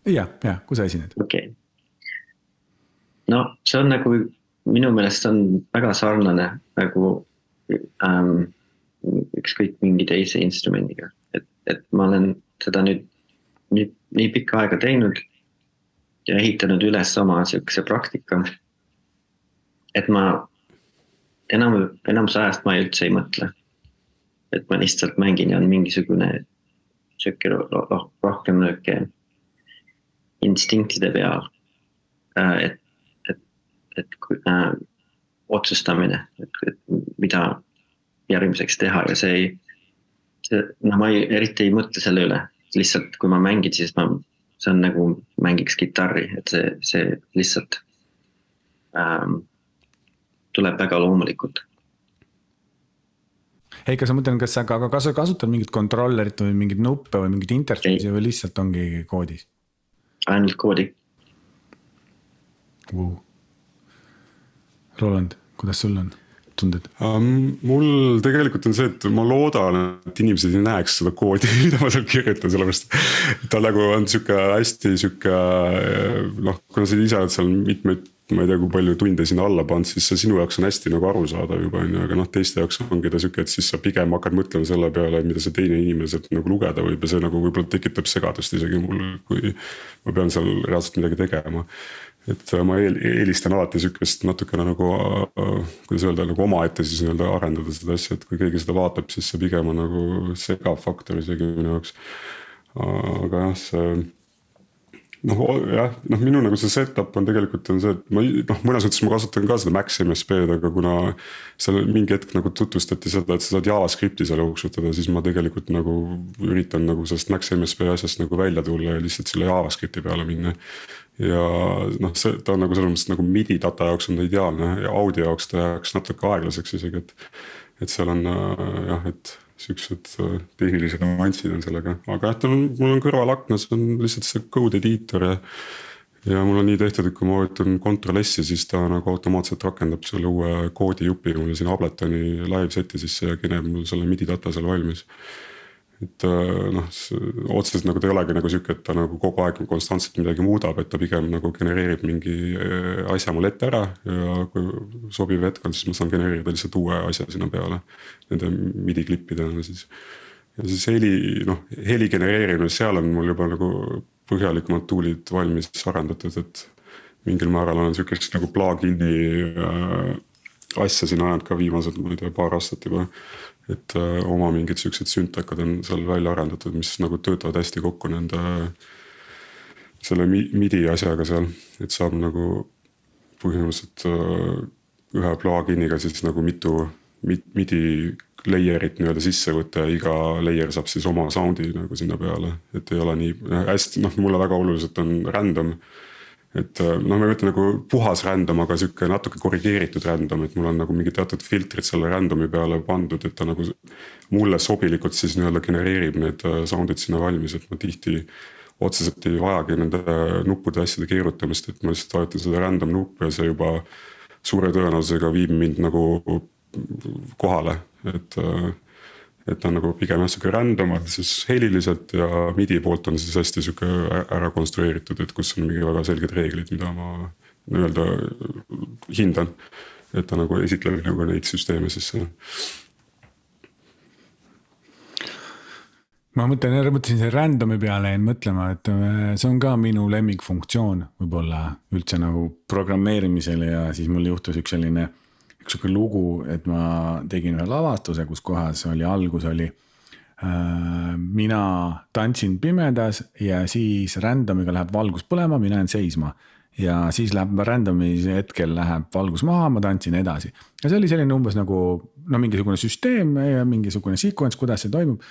jah, jah, kui sa esined. okei okay.. no see on nagu, minu meelest on väga sarnane nagu um, ükskõik mingi teise instrumendiga, et, et ma olen seda nüüd, nüüd nii pikka aega teinud ja ehitanud üles oma sihukese praktika et ma enam, enamus ajast ma üldse ei mõtle. et ma lihtsalt mängin ja on mingisugune sihuke rohkem nihuke instinktide peal. Äh, et, et, et äh, otsustamine, et, et mida järgmiseks teha ja see ei, see, noh, ma ei, eriti ei mõtle selle üle, lihtsalt kui ma mängin, siis ma, see on nagu mängiks kitarri, et see, see lihtsalt ähm, tuleb väga loomulikult. ei, kas ma mõtlen, kas sa ka, kas sa kasutad mingit kontrollerit või mingeid nuppe või mingit interface'i või lihtsalt ongi koodis? ainult koodi wow.. Roland, kuidas sul on? tunded um,? mul tegelikult on see, et ma loodan, et inimesed ei näeks seda koodi, [laughs] mida ma seal kirjutan, sellepärast. ta nagu on sihuke hästi sihuke noh, kuna sa ise oled seal mitmeid ma ei tea, kui palju tunde sinna alla pannud, siis see sinu jaoks on hästi nagu arusaadav juba on ju, aga noh, teiste jaoks ongi ta sihuke, et siis sa pigem hakkad mõtlema selle peale, mida see teine inimene sealt nagu lugeda võib ja see nagu võib-olla tekitab segadust isegi mul, kui ma pean seal reaalselt midagi tegema. et ma eelistan alati sihukest natukene nagu, kuidas öelda, nagu omaette siis nii-öelda arendada seda asja, et kui keegi seda vaatab, siis see pigem on nagu segav faktor isegi minu jaoks. aga jah, see noh jah, noh minu nagu see setup on tegelikult on see, et ma noh, mõnes mõttes ma kasutan ka seda Max MSP-d, aga kuna. seal mingi hetk nagu tutvustati seda, et sa saad JavaScripti seal jooksutada, siis ma tegelikult nagu üritan nagu sellest Max MSP asjast nagu välja tulla ja lihtsalt selle JavaScripti peale minna. ja noh, see, ta on nagu selles mõttes nagu midi data jaoks on ta ideaalne ja audio jaoks ta jääks natuke aeglaseks isegi, et. et seal on jah, et siuksed äh, tehnilised nüansid on sellega, aga jah, tal on, mul on kõrvalaknas on lihtsalt see code editor ja. ja mul on nii tehtud, et kui ma vajutan Ctrl S-i, siis ta nagu automaatselt rakendab selle uue koodijupi mulle sinna Abletoni live set'i sisse ja kineb mul selle midi data seal valmis et äh, noh, otseselt nagu ta ei olegi nagu sihuke, et ta nagu kogu aeg konstantselt midagi muudab, et ta pigem nagu genereerib mingi äh, asja mul ette ära ja kui sobiv hetk on, siis ma saan genereerida lihtsalt uue asja sinna peale. Nende midi klippidena siis. ja siis heli, noh heli genereerimine, seal on mul juba nagu põhjalikumad tool'id valmis arendatud, et mingil määral olen sihukest nagu plugin'i äh, asja siin ajanud ka viimased, ma ei tea, paar aastat juba. Et äh, oma mingid siuksed süntakad on seal välja arendatud, mis nagu töötavad hästi kokku nende. selle midi asjaga seal, et saab nagu põhimõtteliselt äh, ühe plugin'iga siis nagu mitu midi layer'it nii-öelda sisse võtta ja iga layer saab siis oma sound'i nagu sinna peale, et ei ole nii hästi, noh, mulle väga oluliselt on random. Et noh, ma ei ütle nagu puhas random, aga sihuke natuke korrigeeritud random, et mul on nagu mingid teatud filtrid selle random'i peale pandud, et ta nagu. mulle sobilikult siis nii-öelda genereerib need äh, sound'id sinna valmis, et ma tihti otseselt ei vajagi nende nuppude asjade keerutamist, et ma lihtsalt vajutan seda random nuppu ja see juba suure tõenäosusega viib mind nagu kohale, et. Et ta on nagu pigem jah sihuke random siis heliliselt ja midi poolt on siis hästi sihuke ära konstrueeritud, et kus on mingi väga selged reeglid, mida ma nii-öelda hindan. et ta nagu esitleb nagu neid süsteeme siis ma mõtlen, mõtlesin selle random'i peale jäin mõtlema, et äh, see on ka minu lemmikfunktsioon võib-olla üldse nagu programmeerimisel ja siis mul juhtus üks selline. Üks sihuke lugu, et ma tegin ühe lavastuse, kus kohas oli, algus oli äh,. mina tantsin pimedas ja siis random'iga läheb valgus põlema, mina jään seisma ja siis läheb random'i hetkel läheb valgus maha, ma tantsin edasi. ja see oli selline umbes nagu no mingisugune süsteem mingisugune sequence, kuidas see toimub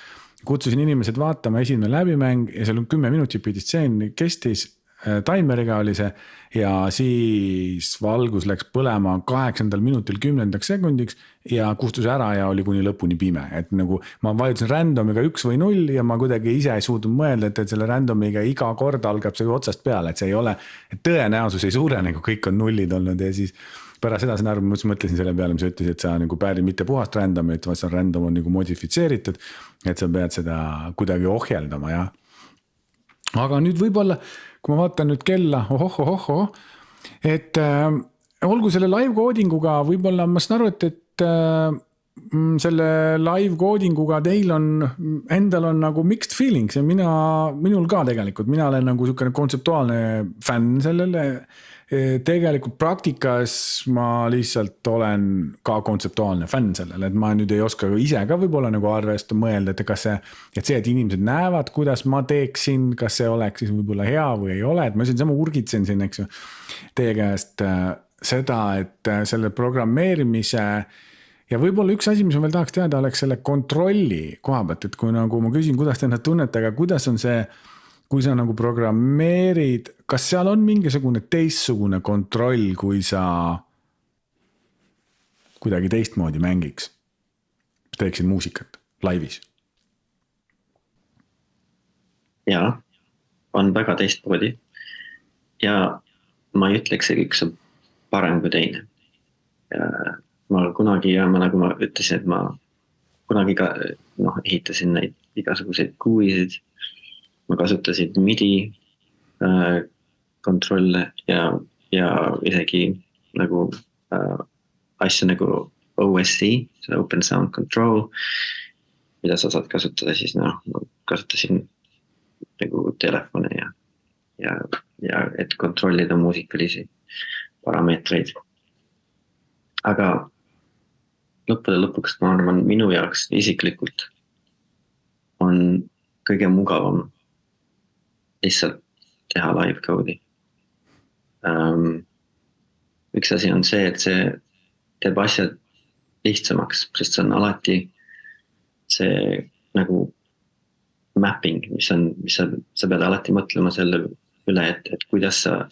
kutsusin inimesed vaatama, esimene läbimäng ja seal kümme minutit pidi stseen kestis. Äh, taimeriga oli see ja siis valgus läks põlema kaheksandal minutil kümnendaks sekundiks ja kustus ära ja oli kuni lõpuni pime, et nagu ma vajutasin random'iga üks või null ja ma kuidagi ise ei suutnud mõelda, et, et selle random'iga iga kord algab see otsast peale, et see ei ole. et tõenäosus ei suurene, kui kõik on nullid olnud ja siis pärast seda sain aru, ma mõtlesin selle peale, mis sa ütlesid, et sa nagu päärid mitte puhast random'it, vaid see random on nagu modifitseeritud. et sa pead seda kuidagi ohjeldama, jah. aga nüüd võib-olla, kui ma vaatan nüüd kella ohoh, ohoh, ohoh, et äh, olgu selle live coding uga, võib-olla ma saan aru, et, et äh, selle live coding uga teil on, endal on nagu mixed feelings ja mina, minul ka tegelikult, mina olen nagu sihukene kontseptuaalne fänn sellele tegelikult praktikas ma lihtsalt olen ka kontseptuaalne fänn sellele, et ma nüüd ei oska ise ka võib-olla nagu arvestada, mõelda, et kas see. et see, et inimesed näevad, kuidas ma teeksin, kas see oleks siis võib-olla hea või ei ole, et ma siin sama urgitsen siin, eks ju. Teie käest äh, seda, et äh, selle programmeerimise ja võib-olla üks asi, mis ma veel tahaks teada, oleks selle kontrolli koha pealt, et kui nagu ma küsin, kuidas te ennast tunnete, aga kuidas on see kui sa nagu programmeerid, kas seal on mingisugune teistsugune kontroll, kui sa kuidagi teistmoodi mängiks? teeksid muusikat laivis? jaa, on väga teistmoodi. ja ma ei ütleks, et üks on parem kui teine. ma kunagi ja ma nagu ma ütlesin, et ma kunagi ka noh, ehitasin neid igasuguseid kuuisid ma kasutasin midi äh, kontrolle ja, ja isegi nagu äh, asju nagu OSC, Open Sound Control. mida sa saad kasutada siis noh, ma kasutasin nagu telefone ja, ja, ja et kontrollida muusikalisi parameetreid. aga lõppude lõpuks ma arvan, minu jaoks isiklikult on kõige mugavam lihtsalt teha live code'i um,. üks asi on see, et see teeb asjad lihtsamaks, sest see on alati see nagu mapping, mis on, mis sa, sa pead alati mõtlema selle üle, et, et kuidas sa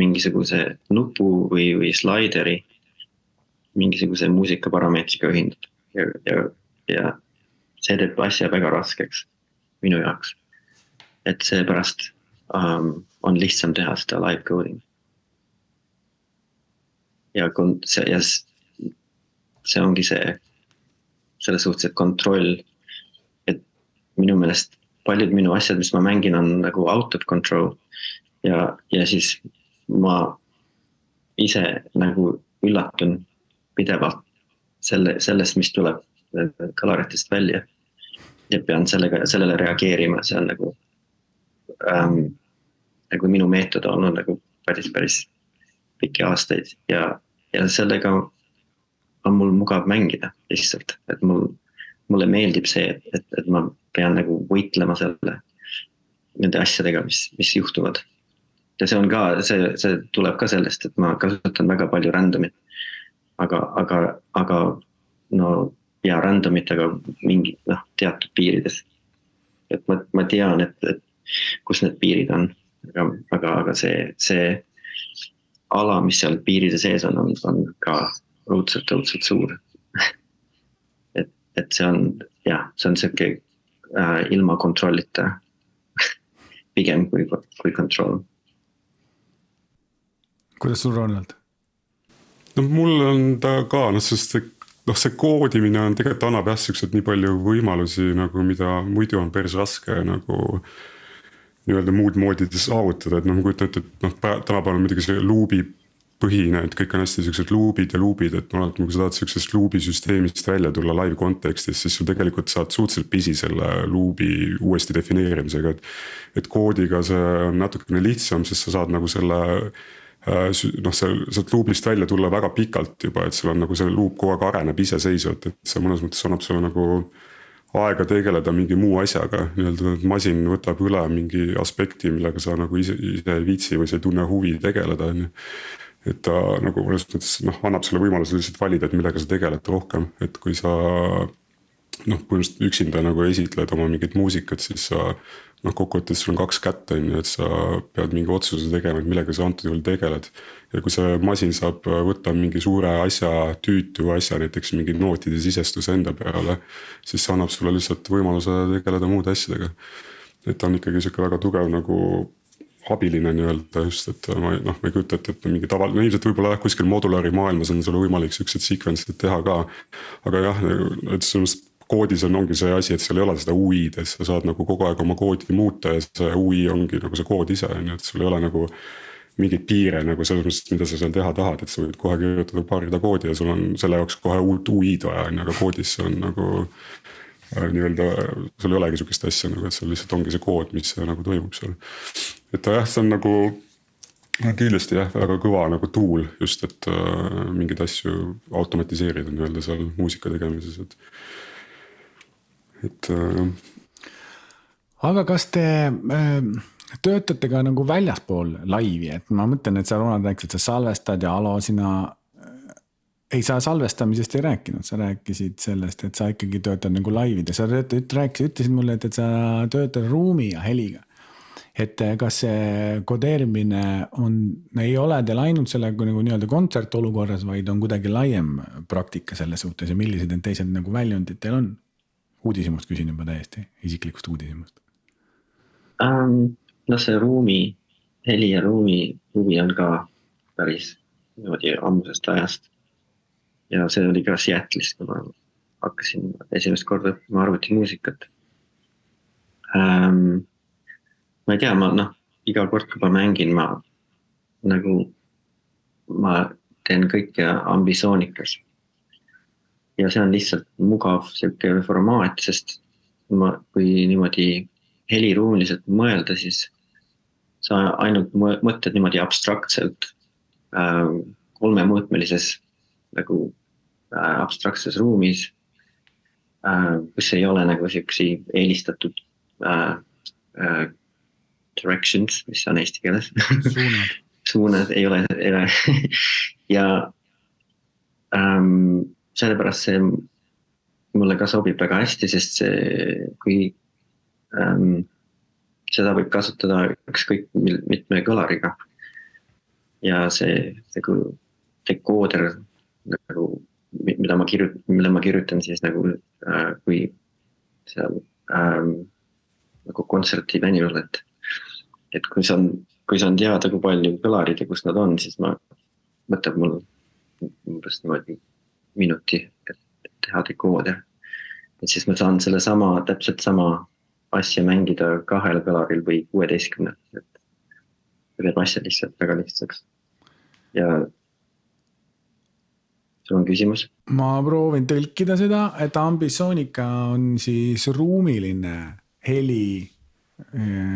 mingisuguse nupu või, või slaideri mingisuguse muusikaparameetriga ühindad ja, ja, ja see teeb asja väga raskeks minu jaoks. Et seepärast um, on lihtsam teha seda live coding. ja kon-, see ja see ongi see, selles suhtes, et kontroll. et minu meelest paljud minu asjad, mis ma mängin, on nagu out of control. ja, ja siis ma ise nagu üllatun pidevalt selle, sellest, mis tuleb kõlaritest välja. ja pean sellega, sellele reageerima, see on nagu ähm, nagu minu meetod on olnud nagu päris, päris pikki aastaid ja, ja sellega on mul mugav mängida lihtsalt, et mul, mulle meeldib see, et, et, et ma pean nagu võitlema selle, nende asjadega, mis, mis juhtuvad. ja see on ka, see, see tuleb ka sellest, et ma kasutan väga palju random'it. aga, aga, aga no ja random'it, aga mingi noh, teatud piirides. et ma, ma tean, et, et kus need piirid on, aga, aga, aga see, see ala, mis seal piiride sees on, on, on ka õudselt, õudselt suur [laughs] et, et see on jah, see on sihuke äh, ilma kontrollita [laughs] pigem kui, kui kontroll. kuidas sul, Ronald? no mul on ta ka noh, sest noh, see koodimine on tegelikult annab jah siukseid nii palju võimalusi nagu, mida muidu on päris raske nagu nii-öelda muud moodi saavutada, et noh, ma kujutan ette, et noh, tänapäeval muidugi see luubi põhine, et kõik on hästi siuksed luubid ja luubid, et noh, et kui sa tahad siuksest luubisüsteemist välja tulla live kontekstis, siis sul tegelikult saad suhteliselt pisi selle luubi uuesti defineerimisega, et. et koodiga see on natukene lihtsam, sest sa saad nagu selle äh, noh, see sealt luubist välja tulla väga pikalt juba, et sul on nagu see luup kogu aeg areneb iseseisvalt, et see mõnes mõttes annab sulle nagu aega tegeleda mingi muu asjaga, nii-öelda masin võtab üle mingi aspekti, millega sa nagu ise, ise ei viitsi või sa ei tunne huvi tegeleda, on ju. et ta nagu mõnes mõttes noh, annab sulle võimaluse lihtsalt valida, et millega sa tegeled rohkem, et kui sa noh, põhimõtteliselt üksinda nagu esitled oma mingit muusikat, siis sa noh, kokkuvõttes sul on kaks kätt, on ju, et sa pead mingi otsuse tegema, et millega sa antud juhul tegeled. Ja kui see masin saab võtta mingi suure asja, tüütu asja, näiteks mingi nootide sisestuse enda peale. siis see annab sulle lihtsalt võimaluse tegeleda muude asjadega. et ta on ikkagi sihuke väga tugev nagu abiline nii-öelda just, et ma noh, ma ei kujuta ette, et mingi tavaline, ilmselt võib-olla jah, kuskil modulaari maailmas on sul võimalik siukseid sequence'id teha ka. aga jah, et sellest koodis on, ongi see asi, et seal ei ole seda UI-d, et sa saad nagu kogu aeg oma koodi muuta ja see UI ongi nagu see kood ise on ju, et sul ei ole nagu. Mingeid piire nagu selles mõttes, mida sa seal teha tahad, et sa võid kohe kirjutada paar rida koodi ja sul on selle jaoks kohe uut UI-d vaja on ju, aga koodis see on nagu äh,. nii-öelda sul ei olegi sihukest asja nagu, et seal lihtsalt ongi see kood, mis nagu toimub seal. et jah, see on nagu kindlasti jah, väga kõva nagu tool just, et äh, mingeid asju automatiseerida nii-öelda seal muusika tegemises, et et äh.... aga kas te äh, töötate ka nagu väljaspool laivi, et ma mõtlen, et sa Ronald rääkisid, sa salvestad ja Alo, sina äh,. ei, sa salvestamisest ei rääkinud, sa rääkisid sellest, et sa ikkagi töötad nagu laivides, sa rääkisid, ütlesid mulle, et, et sa töötad ruumi ja heliga et äh, kas see kodeerimine on, ei ole teil ainult selle nagu nii-öelda kontsertolukorras, vaid on kuidagi laiem praktika selle suhtes ja millised need teised nagu väljundid teil on? uudishimust küsin juba täiesti, isiklikust uudishimust um,. No see ruumi, heli ja ruumi huvi on ka päris niimoodi ammusest ajast. ja see oli ka Seattle'is, kui ma hakkasin esimest korda õppima arvutimuusikat um,. ma ei tea, ma noh, iga kord, kui ma mängin, ma nagu, ma teen kõike ambitsioonikas ja see on lihtsalt mugav sihuke formaat, sest ma, kui niimoodi heliruumiliselt mõelda, siis sa ainult mõtled niimoodi abstraktselt äh, kolmemõõtmelises nagu äh, abstraktses ruumis äh,, kus ei ole nagu siuksi eelistatud äh, äh, directions, mis on eesti keeles. Suunad. [laughs] Suunad ei ole, ei ole. [laughs] Ja ähm, sellepärast see mulle ka sobib väga hästi, sest see, kui ähm, seda võib kasutada ükskõik mitme kõlariga. ja see nagu dekooder nagu, mida ma kirjutan, mille ma kirjutan siis nagu äh, kui seal ähm, nagu kontserdivenjul, et. et kui see on, kui see on teada, kui palju kõlarid ja kus nad on, siis ma, võtab mul umbes niimoodi minuti, et teha dekoode. et siis ma saan sellesama, täpselt sama asja mängida kahel kõlaril või kuueteistkümnel, et. see teeb asja lihtsalt väga lihtsaks. ja. sul on küsimus? ma proovin tõlkida seda, et ambitsioonika on siis ruumiline heli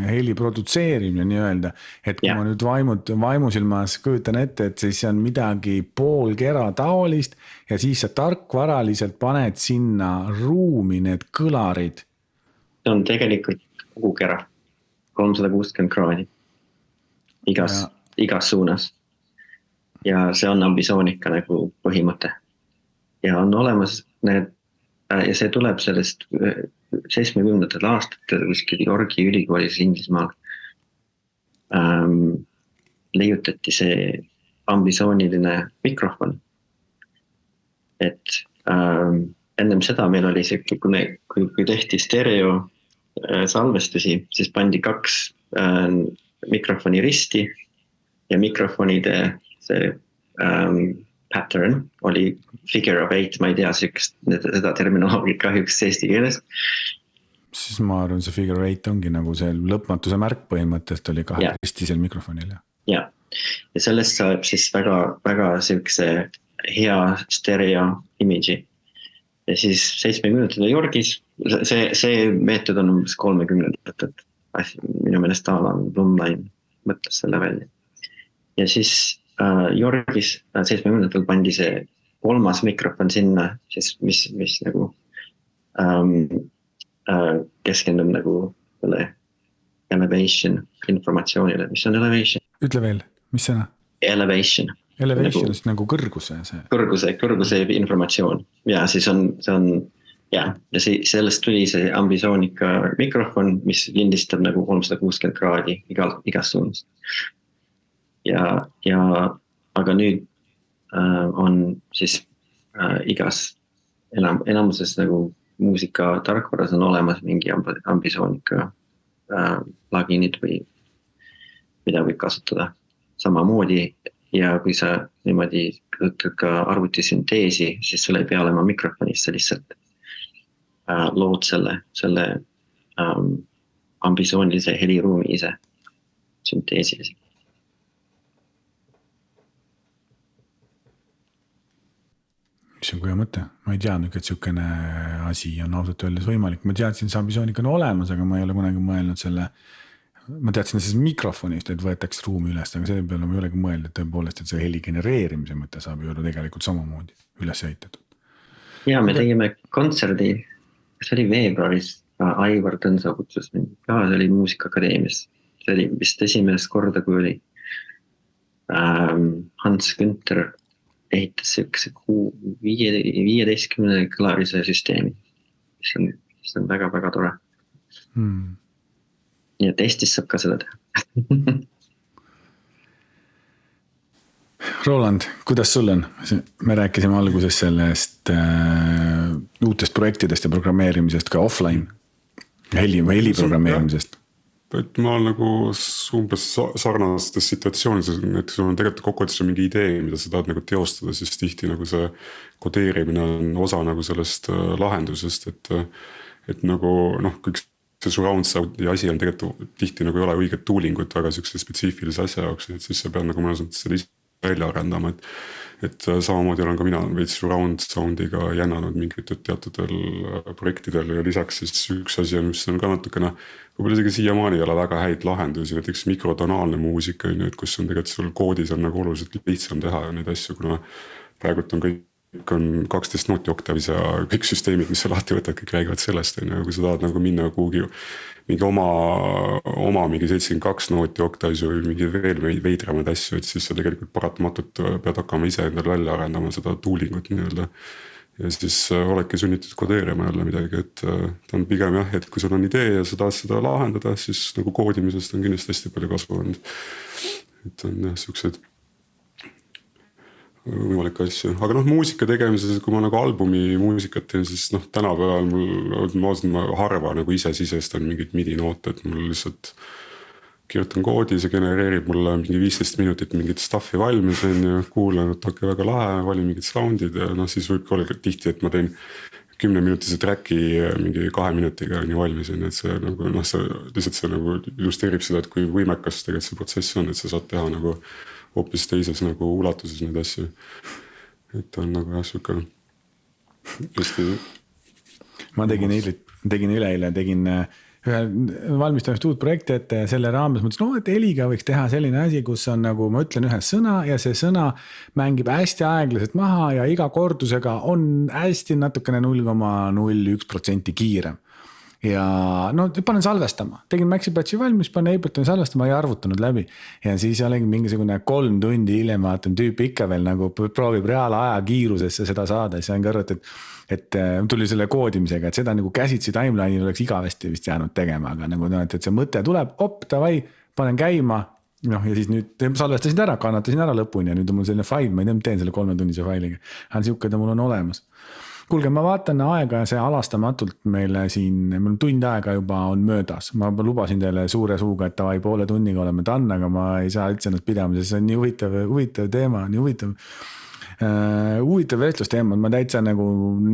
heli produtseerimine nii-öelda. et kui Jah. ma nüüd vaimut-, vaimusilmas kujutan ette, et siis see on midagi poolkera taolist ja siis sa tarkvaraliselt paned sinna ruumi need kõlarid. See on tegelikult kogu kera, kolmsada kuuskümmend kraadi. igas, igas suunas. ja see on ambitsioonika nagu põhimõte. ja on olemas need äh, ja see tuleb sellest äh, seitsmekümnendatel aastatel kuskil Yorgi ülikoolis Inglismaal ähm,. leiutati see ambitsiooniline mikrofon. et ähm, ennem seda meil oli sihuke, kui kui, kui tehti stereo salvestusi, siis pandi kaks äh, mikrofoni risti ja mikrofonide see ähm, pattern oli figure of eight, ma ei tea sihukest, seda terminoloogiat kahjuks eesti keeles. siis ma arvan, see figure eight ongi nagu see lõpmatuse märk põhimõtteliselt oli kahe Jah. ristisel mikrofonil ja. ja, ja sellest saab siis väga, väga sihukese hea stereo image'i. ja siis seitsmekümnendatel Yorgis, see, see meetod on umbes kolmekümnendatel. minu meelest Alan Blumlein mõtles selle välja. ja siis äh, Yorgis äh, seitsmekümnendatel pandi see kolmas mikrofon sinna, siis mis, mis nagu ähm, äh, keskendub nagu selle elevation informatsioonile, mis on elevation? ütle veel, mis sõna? Elevation Elevation Nagu- nagu, nagu kõrguse see. kõrguse, kõrguse informatsioon ja siis on, see on ja, ja see, sellest tuli see ambitsioonika mikrofon, mis lindistab nagu kolmsada kuuskümmend kraadi igal, igas suunas. ja, ja aga nüüd äh, on siis äh, igas enam, enamuses nagu muusika tarkvaras on olemas mingi amb- ambitsioonika äh, plugin'id või mida võib kasutada samamoodi ja kui sa niimoodi kasutad ka arvutisünteesi, siis sul ei pea olema mikrofonis, sa lihtsalt äh, lood selle, selle ähm, ambitsioonilise heliruumi ise sünteesis. mis on hea mõte, ma ei teadnudki, et sihukene asi on ausalt öeldes võimalik, ma teadsin, see ambitsioonika on olemas, aga ma ei ole kunagi mõelnud selle. ma teadsin sellest mikrofonist, et võetakse ruumi üles, aga selle peale ma ei olegi mõelnud tõepoolest, et see heli genereerimise mõte saab ju olla tegelikult samamoodi üles ehitatud. ja me tegime kontserdi, see oli veebruaris, Aivar Tõnsoo kutsus mind ka, see oli Muusikaakadeemias. see oli vist esimest korda, kui oli ähm, Hans Günther ehitas siukse kuu viie, viieteistkümne kõlarise süsteemi. mis on, mis on väga-väga tore. Hmm. nii et Eestis saab ka seda teha [laughs] Roland, kuidas sul on, me rääkisime alguses sellest äh, uutest projektidest ja programmeerimisest ka offline. heli, heli programmeerimisest. et ma olen nagu umbes sa- sarnastes situatsioonides, näiteks sul on tegelikult kokkuvõttes mingi idee, mida sa tahad nagu teostada, siis tihti nagu see kodeerimine on osa nagu sellest äh, lahendusest, et. et nagu noh, kõik see surround sound'i asi on tegelikult tihti nagu ei ole õiget tooling ut väga sihukese spetsiifilise asja jaoks, et siis sa pead nagu mõnes mõttes selle ise välja arendama, et. et samamoodi olen ka mina veits surround sound'iga jännanud mingitel teatudel äh, projektidel ja lisaks siis üks asi on, mis on ka natukene. võib-olla isegi siiamaani ei ole väga häid lahendusi, näiteks mikrotonaalne muusika on ju, et kus on tegelikult sul koodis on nagu oluliselt lihtsam teha neid asju, kuna praegult on kõik kõik on kaksteist nooti oktavis ja kõik süsteemid, mis sa lahti võtad, kõik räägivad sellest, on ju, kui sa tahad nagu minna kuhugi. mingi oma, oma mingi seitsekümmend kaks nooti oktavis või mingi veel veidramaid asju, et siis sa tegelikult paratamatult pead hakkama ise endale välja arendama seda tooling ut nii-öelda. ja siis äh, oledki sunnitud kodeerima jälle midagi, et äh, ta on pigem jah, et kui sul on idee ja sa tahad seda lahendada, siis nagu koodimisest on kindlasti hästi palju kasu olnud. et on jah, siuksed võimalikke asju, aga noh, muusika tegemises, kui ma nagu albumi muusikat teen, siis noh, tänapäeval mul, ma ausalt, ma harva nagu ise sisestan mingeid midi noote, et mul lihtsalt. kirjutan koodi, see genereerib mulle mingi viisteist minutit mingit stuff'i valmis, on ju, kuulan, et okei okay,, väga lahe, valin mingid sound'id ja noh, siis võibki olla tihti, et ma teen kümneminutise track'i mingi kahe minutiga on ju valmis on ju, et see nagu noh, see lihtsalt see nagu illustreerib seda, et kui võimekas tegelikult see protsess on, et sa saad teha nagu hoopis teises nagu ulatuses neid asju. et on nagu jah, sihuke hästi. ma tegin eile, tegin üleeile, tegin äh, ühe, valmistame ühte uut projekti ette ja selle raames mõtlesin, no et heliga võiks teha selline asi, kus on nagu ma ütlen ühe sõna ja see sõna mängib hästi aeglaselt maha ja iga kordusega on hästi natukene null koma null üks protsenti kiirem ja no panen salvestama, tegin Maxi Batchi valmis, panen Ableton salvestama, ei arvutanud läbi. ja siis oligi mingisugune kolm tundi hiljem vaatan tüüp ikka veel nagu proovib reaalaja kiirusesse seda saada, siis sain ka aru, et, et. et tuli selle koodimisega, et seda nagu käsitsi timeline'il oleks igavesti vist jäänud tegema, aga nagu noh, et, et see mõte tuleb, op davai, panen käima noh, ja siis nüüd salvestasin ära, kannatasin ära lõpuni ja nüüd on mul selline fail, ma ei tea, mis teen selle kolmetunnise failiga. aga sihuke ta mul on olemas kuulge, ma vaatan aega, see halastamatult meile siin, meil tund aega juba on möödas, ma lubasin teile suure suuga, et davai, poole tunniga oleme done, aga ma ei saa üldse ennast pidama, sest see on nii huvitav, huvitav teema, nii huvitav uh,. huvitav vestlusteema, ma täitsa nagu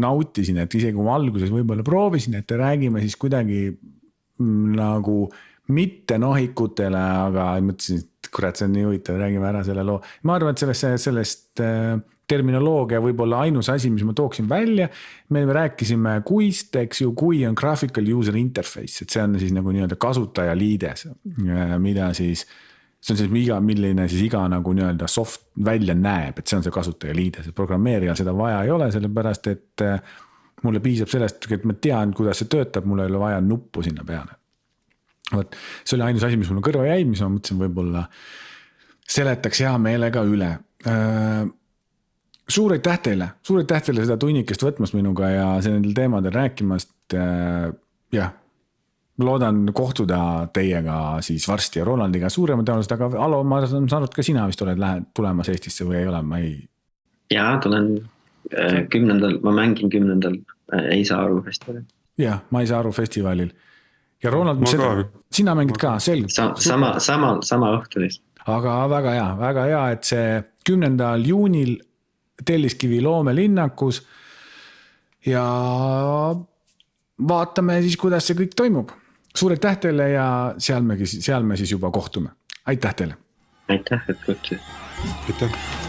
nautisin, et isegi kui ma alguses võib-olla proovisin, et räägime siis kuidagi mm, nagu mitte nohikutele, aga mõtlesin, et kurat, see on nii huvitav, räägime ära selle loo. ma arvan, et sellest, sellest äh, terminoloogia võib-olla ainus asi, mis ma tooksin välja. me rääkisime kuist, eks ju, kui on graphical user interface, et see on siis nagu nii-öelda kasutajaliides, mida siis. see on siis iga, milline siis iga nagu nii-öelda soft välja näeb, et see on see kasutajaliides, et programmeerijal seda vaja ei ole, sellepärast et. Eh, mulle piisab sellest, et ma tean, kuidas see töötab, mul ei ole vaja nuppu sinna peale. vot, see oli ainus asi, mis mul kõrva jäi, mis ma mõtlesin, võib-olla seletaks hea meelega üle äh, suur aitäh teile, suur aitäh teile seda tunnikest võtmast minuga ja nendel teemadel rääkimast. Äh, jah, loodan kohtuda teiega siis varsti ja Ronaldiga suurema tõenäosusega, aga Alo, ma olen saanud ka sina vist oled lähe-, tulemas Eestisse või ei ole, ma ei. ja tulen äh, kümnendal, ma mängin kümnendal äh, Ei saa aru festivalil. jah, ma ei saa aru festivalil. ja Ronald, sina mängid ka, selge Sa,. sama, sama, sama õhtu lihtsalt. aga väga hea, väga hea, et see kümnendal juunil Telliskivi loomelinnakus. ja vaatame siis, kuidas see kõik toimub. suur aitäh teile ja seal me, seal me siis juba kohtume, aitäh teile. aitäh, et kutsusid. aitäh